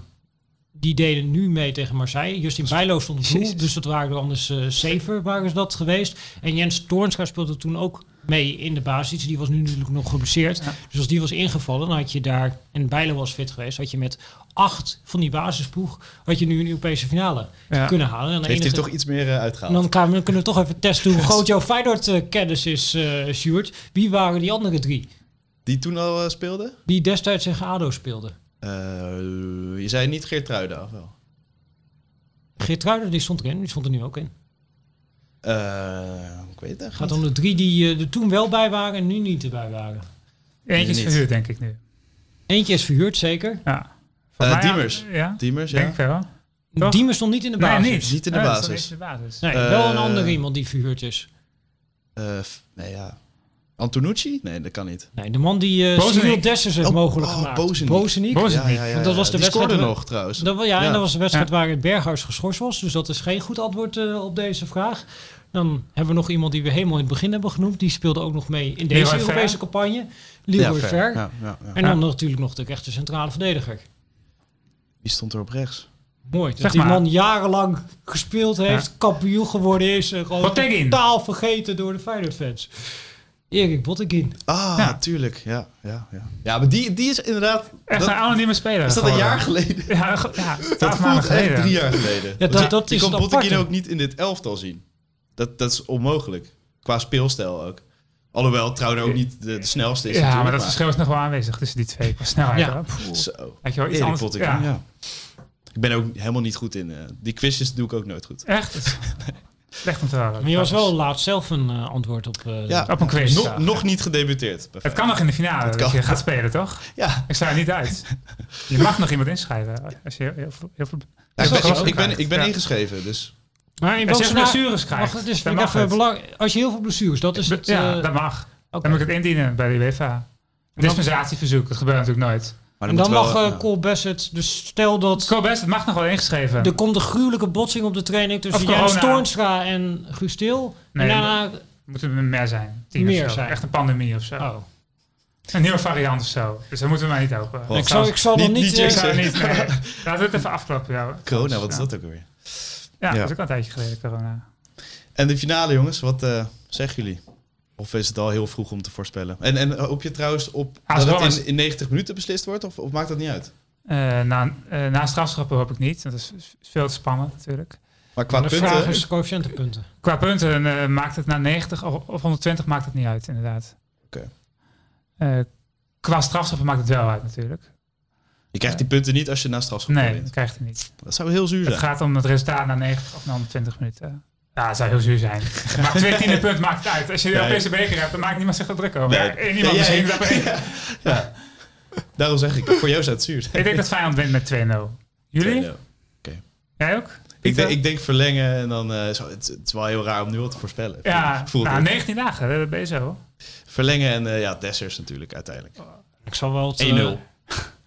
die deden nu mee tegen Marseille. Justin Bijlo stond op doel, dus dat waren er anders eh safer waren ze dat geweest. En Jens Toornstra speelde toen ook mee in de basis. Die was nu natuurlijk nog geblesseerd. Ja. Dus als die was ingevallen, dan had je daar, en Bijlo was fit geweest, had je met acht van die basisploeg, had je nu een Europese finale Ja. kunnen halen. En Heeft hij toch iets meer eh, en uitgehaald? dan kan- dan kunnen we toch even testen hoe groot jouw Feyenoord-kennis is, eh Sjoerd. Wie waren die andere drie Die toen al eh, speelde? die destijds tegen ADO speelden? Eh, je zei niet Geert of wel? Geert die stond erin, die stond er nu ook in. Eh, ik weet het echt Het gaat niet. om de drie die eh, er toen wel bij waren en nu niet erbij waren. Eentje is verhuurd, denk ik nu. Eentje is verhuurd, zeker. Ja. Diemers. Ja, Diemers, ja. denk ik wel. Toch? Diemen stond niet in de Nee, basis. niet. Niet in de basis. niet in de basis. Nee, wel een andere iemand die verhuurd is. Eh, nee, ja. Antonucci? Nee, dat kan niet. Nee, de man die uh. Cyril Dessers heeft Oh, mogelijk oh, gemaakt. Ja, ja, dat was de Die wedstrijd scoorde nog trouwens. Dat, ja, Ja. en dat was de wedstrijd Ja. waar het Berghuis geschorst was. Dus dat is geen goed antwoord eh, op deze vraag. Dan hebben we nog iemand die we helemaal in het begin hebben genoemd. Die speelde ook nog mee in deze. Europese campagne. Leroy Ja, Ver. Ja, ja, ja. En dan natuurlijk nog de rechter centrale verdediger. Wie stond er op rechts? Mooi. Dat Zeg die maar. man jarenlang gespeeld heeft, kampioen geworden is. En gewoon totaal vergeten door de Feyenoord-fans. Erik Botteguin. Ah, Ja. tuurlijk. Ja, ja, ja. ja maar die, die is inderdaad... Echt dat- een anonieme speler. is dat een jaar geleden? Ja, ja Dat maanden voelt echt geleden. drie jaar geleden. Ja, dat- dat je is Botteguin aparte. ook niet in dit elftal zien. Dat, dat is onmogelijk. Qua speelstijl ook. Alhoewel Trouwner ook niet de, de snelste is Ja, maar dat verschil is nog wel aanwezig tussen die twee. Qua snelheid. Ja. Zo. Had je wel iets Erik? Botteguin, Ja. ja. Ik ben ook helemaal niet goed in... eh, die quizjes doe ik ook nooit goed. Echt? Slecht om te horen. Maar je was wel laatst zelf een eh, antwoord op. eh, Ja, Op een quiz. Nog, ja. nog niet gedebuteerd. Het kan nog in de finale Dat je gaat spelen, toch? Ja, Ik sta er niet uit. Je mag nog iemand inschrijven. Als je heel, heel, veel- heel veel... Ja, ik, ben, ik, ik ben, ik ben Ja. ingeschreven, dus... Maar in Als welke je blessures krijgt, Wacht, mag even het. belang- Als je heel veel blessures, dat is het. ja, eh, dat mag. Dan moet ik het indienen bij de UEFA. Dispensatieverzoek, dat gebeurt natuurlijk nooit. Maar En dan wel, mag eh, ja. Cole Bassett, dus stel dat Cobest, het mag nog wel ingeschreven. er komt een gruwelijke botsing op de training tussen corona. Toornstra en Guus Til. Nee, en daarna, Moet er meer zijn. Meer zijn. Echt een pandemie of zo. oh. Een nieuwe variant of zo. Dus dat moeten we maar niet open. Oh, ik, zal, ik zal dan Niet- niet... eh, Ik zou niet, nee. Laten we het even afkloppen. Ja. Corona, wat is dat ook weer? Ja, Ja. dat is ook al een tijdje geleden, corona. En de finale, jongens, wat eh, zeggen jullie? Of is het al heel vroeg om te voorspellen? En, en hoop je trouwens op Als dat het in, in 90 minuten beslist wordt? Of, of maakt dat niet uit? Eh na, eh na strafschoppen hoop ik niet. Dat is veel te spannend natuurlijk. Maar qua de punten... vraag is de coëfficiëntenpunten. Qua punten eh, maakt het na 90 of, of 120 maakt het niet uit, inderdaad. Oké. Eh, qua strafschoppen maakt het wel uit natuurlijk. Je krijgt die punten niet als je na strafschop Nee, dat krijgt hij niet. Dat zou heel zuur Het zijn. gaat om het resultaat na 90 of na 120 minuten. Ja, dat zou heel zuur zijn. Maar twee tiende punt maakt het uit. Als je de. Europese beker hebt, dan maakt niemand zich er druk over. Nee. Ja, één iemand Ja, misschien. dat. Ja. Daarom zeg ik, voor jou zou het zuur zijn. Ik denk dat Feyenoord wint met 2-0. Jullie? 2-0. Jij ook? Ik denk, ik denk verlengen en dan... eh, zo, het, het is wel heel raar om nu al te voorspellen. ja, Voelt nou, het. 19 dagen, dat ben je zo. Verlengen en eh, ja, Dessers natuurlijk uiteindelijk. Ik zal wel het, 1-0.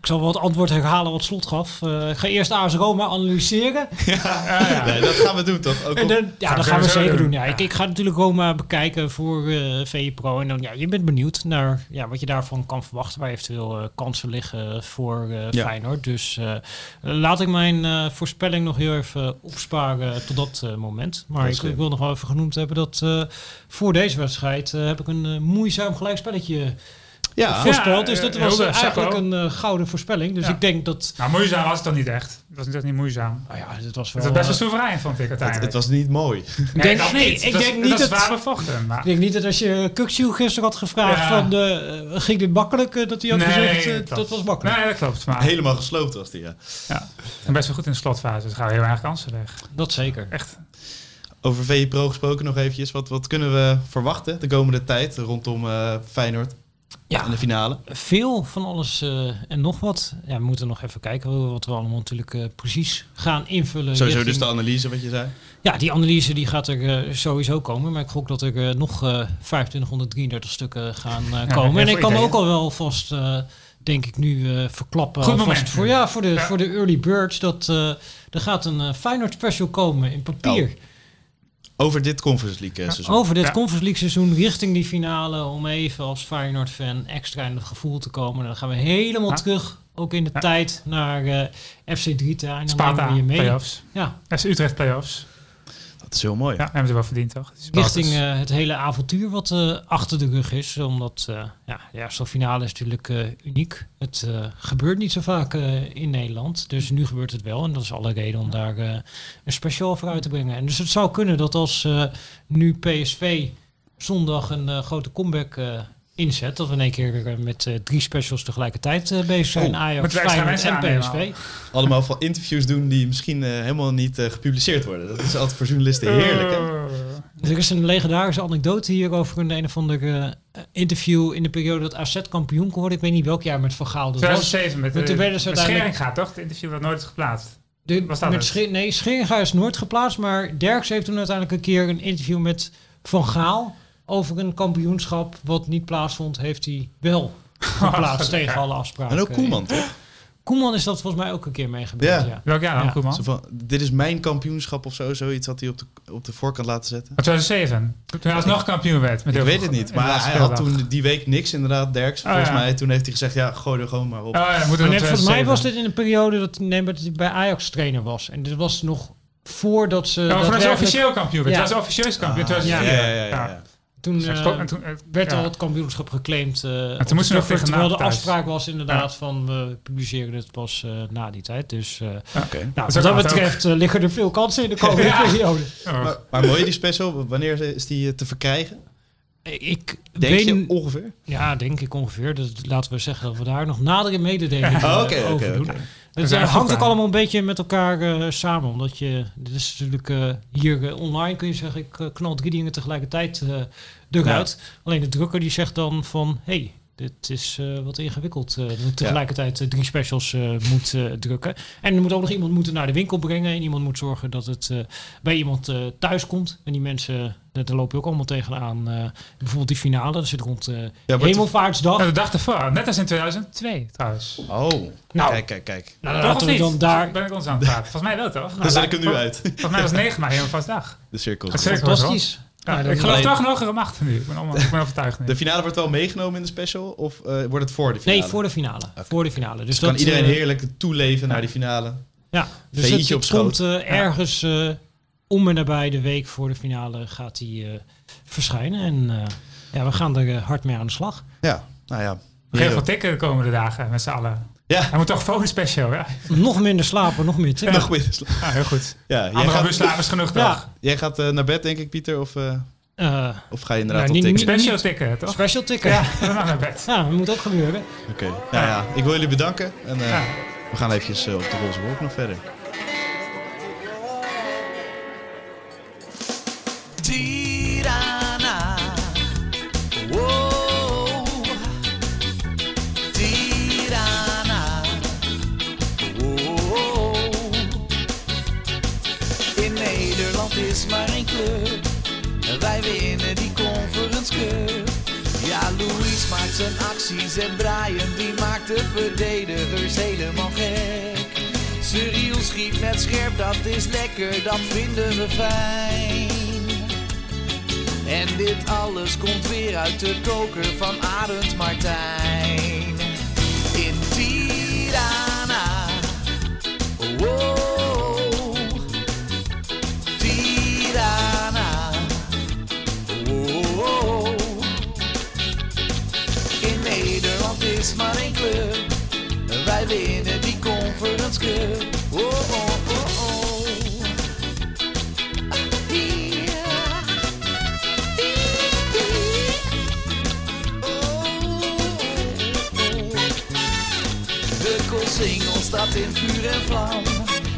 Ik zal wel het antwoord herhalen wat Slot gaf. Eh, ik ga eerst AS Roma analyseren. ja. Nee, dat gaan we doen toch? Ook En dan, ja, Gaan dat gaan we zeker doen. doen. Ja, Ja. Ik, ik ga natuurlijk Roma bekijken voor eh VE Pro. En dan, ja, je bent benieuwd naar ja, wat je daarvan kan verwachten. Waar eventueel eh, kansen liggen voor eh Ja. Feyenoord. Dus eh, laat ik mijn eh, voorspelling nog heel even opsparen tot dat eh, moment. Maar Dat ik, wil nog wel even genoemd hebben dat eh, voor deze wedstrijd eh, heb ik een moeizaam gelijkspelletje ja, voorspeld. Dus dat eh, was eigenlijk een eh, gouden voorspelling. Dus Ja. ik denk dat... Nou, moeizaam was het dan niet echt. Het was niet echt niet moeizaam. Nou ja, dit was Het wel... was best wel eh, soeverein, vond ik het, uiteindelijk. het was niet mooi. ik denk, nee, niet. ik denk niet dat... zwaar bevochten. Maar Ik denk niet dat als je Kukciu gisteren had gevraagd Ja. van de, eh, ging dit makkelijk, dat hij had Nee, gezegd dat- dat was makkelijk. Nee, dat klopt. Maar Helemaal gesloopt was die, ja. ja, en best wel goed in de slotfase. Dus gaan heel erg kansen weg. Dat zeker. Echt. Over VE Pro gesproken nog eventjes. Wat, wat kunnen we verwachten de komende tijd rondom eh, Feyenoord Ja. en de finale? Veel van alles eh, en nog wat. Ja, we moeten nog even kijken wat we allemaal natuurlijk eh, precies gaan invullen. Sowieso richting- dus de analyse wat je zei. Ja, die analyse die gaat er eh, sowieso komen. Maar ik gok dat er nog eh 2533 stukken gaan eh, Ja, komen. en ik kan ook al wel vast, eh, denk ik nu, eh, verklappen. Goed alvast moment. Voor, ja, voor de, Ja. voor de early birds. Dat, eh, er gaat een Feyenoord special komen in papier. Oh. Over dit Conference League eh, seizoen. Over dit Ja. Conference League seizoen richting die finale. Om even als Feyenoord fan extra in het gevoel te komen. Dan gaan we helemaal Ja. terug. Ook in de Ja. tijd naar eh, FC Drita. En dan Sparta, nemen we je mee. playoffs. Ja, FC Utrecht playoffs. Dat is heel mooi. Ja, hebben ze wel verdiend, toch? Spartans. richting eh, het hele avontuur wat eh, achter de rug is. Omdat eh, ja, ja, zo'n finale is natuurlijk eh, uniek. Het eh, gebeurt niet zo vaak eh, in Nederland. Dus nu gebeurt het wel. En dat is alle reden om daar eh, een speciaal voor uit te brengen. En dus het zou kunnen dat als eh, nu PSV zondag een grote comeback eh, inzet. Dat we in één keer met eh, drie specials tegelijkertijd eh, bezig zijn. Oh, Ajax, Feyenoord en PSV. Allemaal van interviews doen die misschien eh, helemaal niet gepubliceerd worden. Dat is altijd voor journalisten heerlijk. Hè? Er is een legendarische anekdote hier over een een of ander eh, interview in de periode dat AZ kampioen kon worden. Ik weet niet welk jaar met Van Gaal dat was. 2007 met, Maar toen de met uiteindelijk- gaat, toch? Het interview dat nooit geplaatst. De, Was dat met het? Sche- nee, Scheringa is nooit geplaatst, maar Derks heeft toen uiteindelijk een keer een interview met Van Gaal over een kampioenschap wat niet plaatsvond, heeft hij wel geplaatst tegen alle afspraken. En ook Koeman, toch? Koeman is dat volgens mij ook een keer mee gebeurd, Ja. ja. Welk jaar dan, Ja. Koeman? Zo van, dit is mijn kampioenschap of zo. Zoiets had hij op de, op de voorkant laten zetten. Maar 2007. Toen hij alsnog kampioen werd. Met Ik weet het niet. Maar hij had toen die week niks inderdaad, Derks. Oh, volgens ja. mij. Toen heeft hij gezegd, ja, gooi er gewoon maar op. Oh moet Maar net, volgens mij 2007. was dit in een periode dat, nee, maar dat hij bij Ajax trainer was. En dit was nog voordat ze Ja, maar voordat ze daadwerkelijk- officieel kampioen werd. Ja. Het was officieus kampioen Ah, ja, 2004. ja, ja, ja, ja. Toen Dus eh, en toen, eh, werd ja. al het kampioenschap geclaimd. eh, moesten we tegen terwijl de afspraak was inderdaad van we publiceren het pas na die tijd. Dus eh, Oké. nou, wat dat betreft liggen er veel kansen in de komende Ja. periode. Maar, maar mooi die special. Wanneer is die te verkrijgen? Ik Denk weet, je ongeveer? ja, denk ik ongeveer. Dus laten we zeggen dat we daar nog nadere mededelingen eh, oké, over doen. Het eh, hangt ook allemaal een beetje met elkaar eh, samen. Omdat je, dit is natuurlijk eh, hier online kun je zeggen, ik knal drie dingen tegelijkertijd eruit. Alleen de drukker die zegt dan van, hey, dit is wat ingewikkeld. dat ik tegelijkertijd drie specials moet drukken. En er moet ook nog iemand moeten naar de winkel brengen. En iemand moet zorgen dat het bij iemand thuis komt. En die mensen, daar loop je ook allemaal tegenaan. eh bijvoorbeeld die finale, dat zit rond eh Ja, Hemelvaartsdag. Nou, de dag ervoor. Net als in 2002 trouwens. Oh, Nou. kijk, kijk, kijk. Nou, of we niet? dan daar... Ben ik ons aan het praten? Volgens mij wel, toch? Dan zet ik hem nu uit. Volgens mij was 9 mei helemaal vastdag. De cirkel. Dat Fantastisch. Ja, dan- ik geloof toch een hogere macht nu. Ik ben, allemaal, ik ben overtuigd nu. De finale wordt wel meegenomen in de special? Of eh, wordt het voor de finale? Nee, voor de finale. Voor de finale. Dus Dus kan dat, iedereen eh, heerlijk toeleven naar die finale. Ja, dus het, op komt ergens eh, om en nabij de week voor de finale gaat hij eh, verschijnen. En eh, ja, we gaan er eh, hard mee aan de slag. Ja, nou ja. Heel veel tikken de komende dagen met z'n allen. Ja, Hij moet toch phone special, ja? Nog minder slapen, nog meer tikken. nog meer. Ah, heel goed. Ja, jij Andere gaat, busslaap is genoeg, Ja. toch? jij gaat naar bed, denk ik, Pieter? Of, of ga je inderdaad Nou, tikken? Special tikken, toch? special tikken. Ja, Ja. dan naar bed. dat moet ook gebeuren. Oké. Nou ja, ik wil jullie bedanken. En eh, Ja. we gaan eventjes op de roze wolk nog verder. Is maar één club. Wij winnen die Conference. Ja, Louis maakt zijn acties en Brian die maakt de verdedigers helemaal gek. Cyril schiet net scherp, dat is lekker, dat vinden we fijn. En dit alles komt weer uit de koker van Arend Martijn. In Tirana. Wow.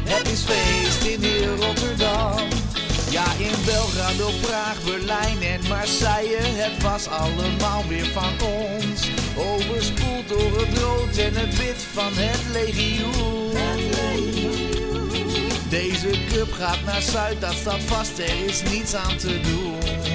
Het is feest in heel Rotterdam. Ja, in Belgrado, Praag, Berlijn en Marseille. Het was allemaal weer van ons. Overspoeld door het rood en het wit van het legioen. Deze cup gaat naar Zuid, dat staat vast, er is niets aan te doen.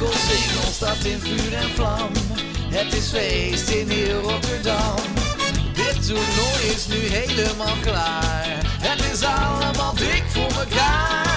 De koolsingel staat in vuur en vlam. Het is feest in heel Rotterdam. Dit toernooi is nu helemaal klaar. Het is allemaal dik voor elkaar.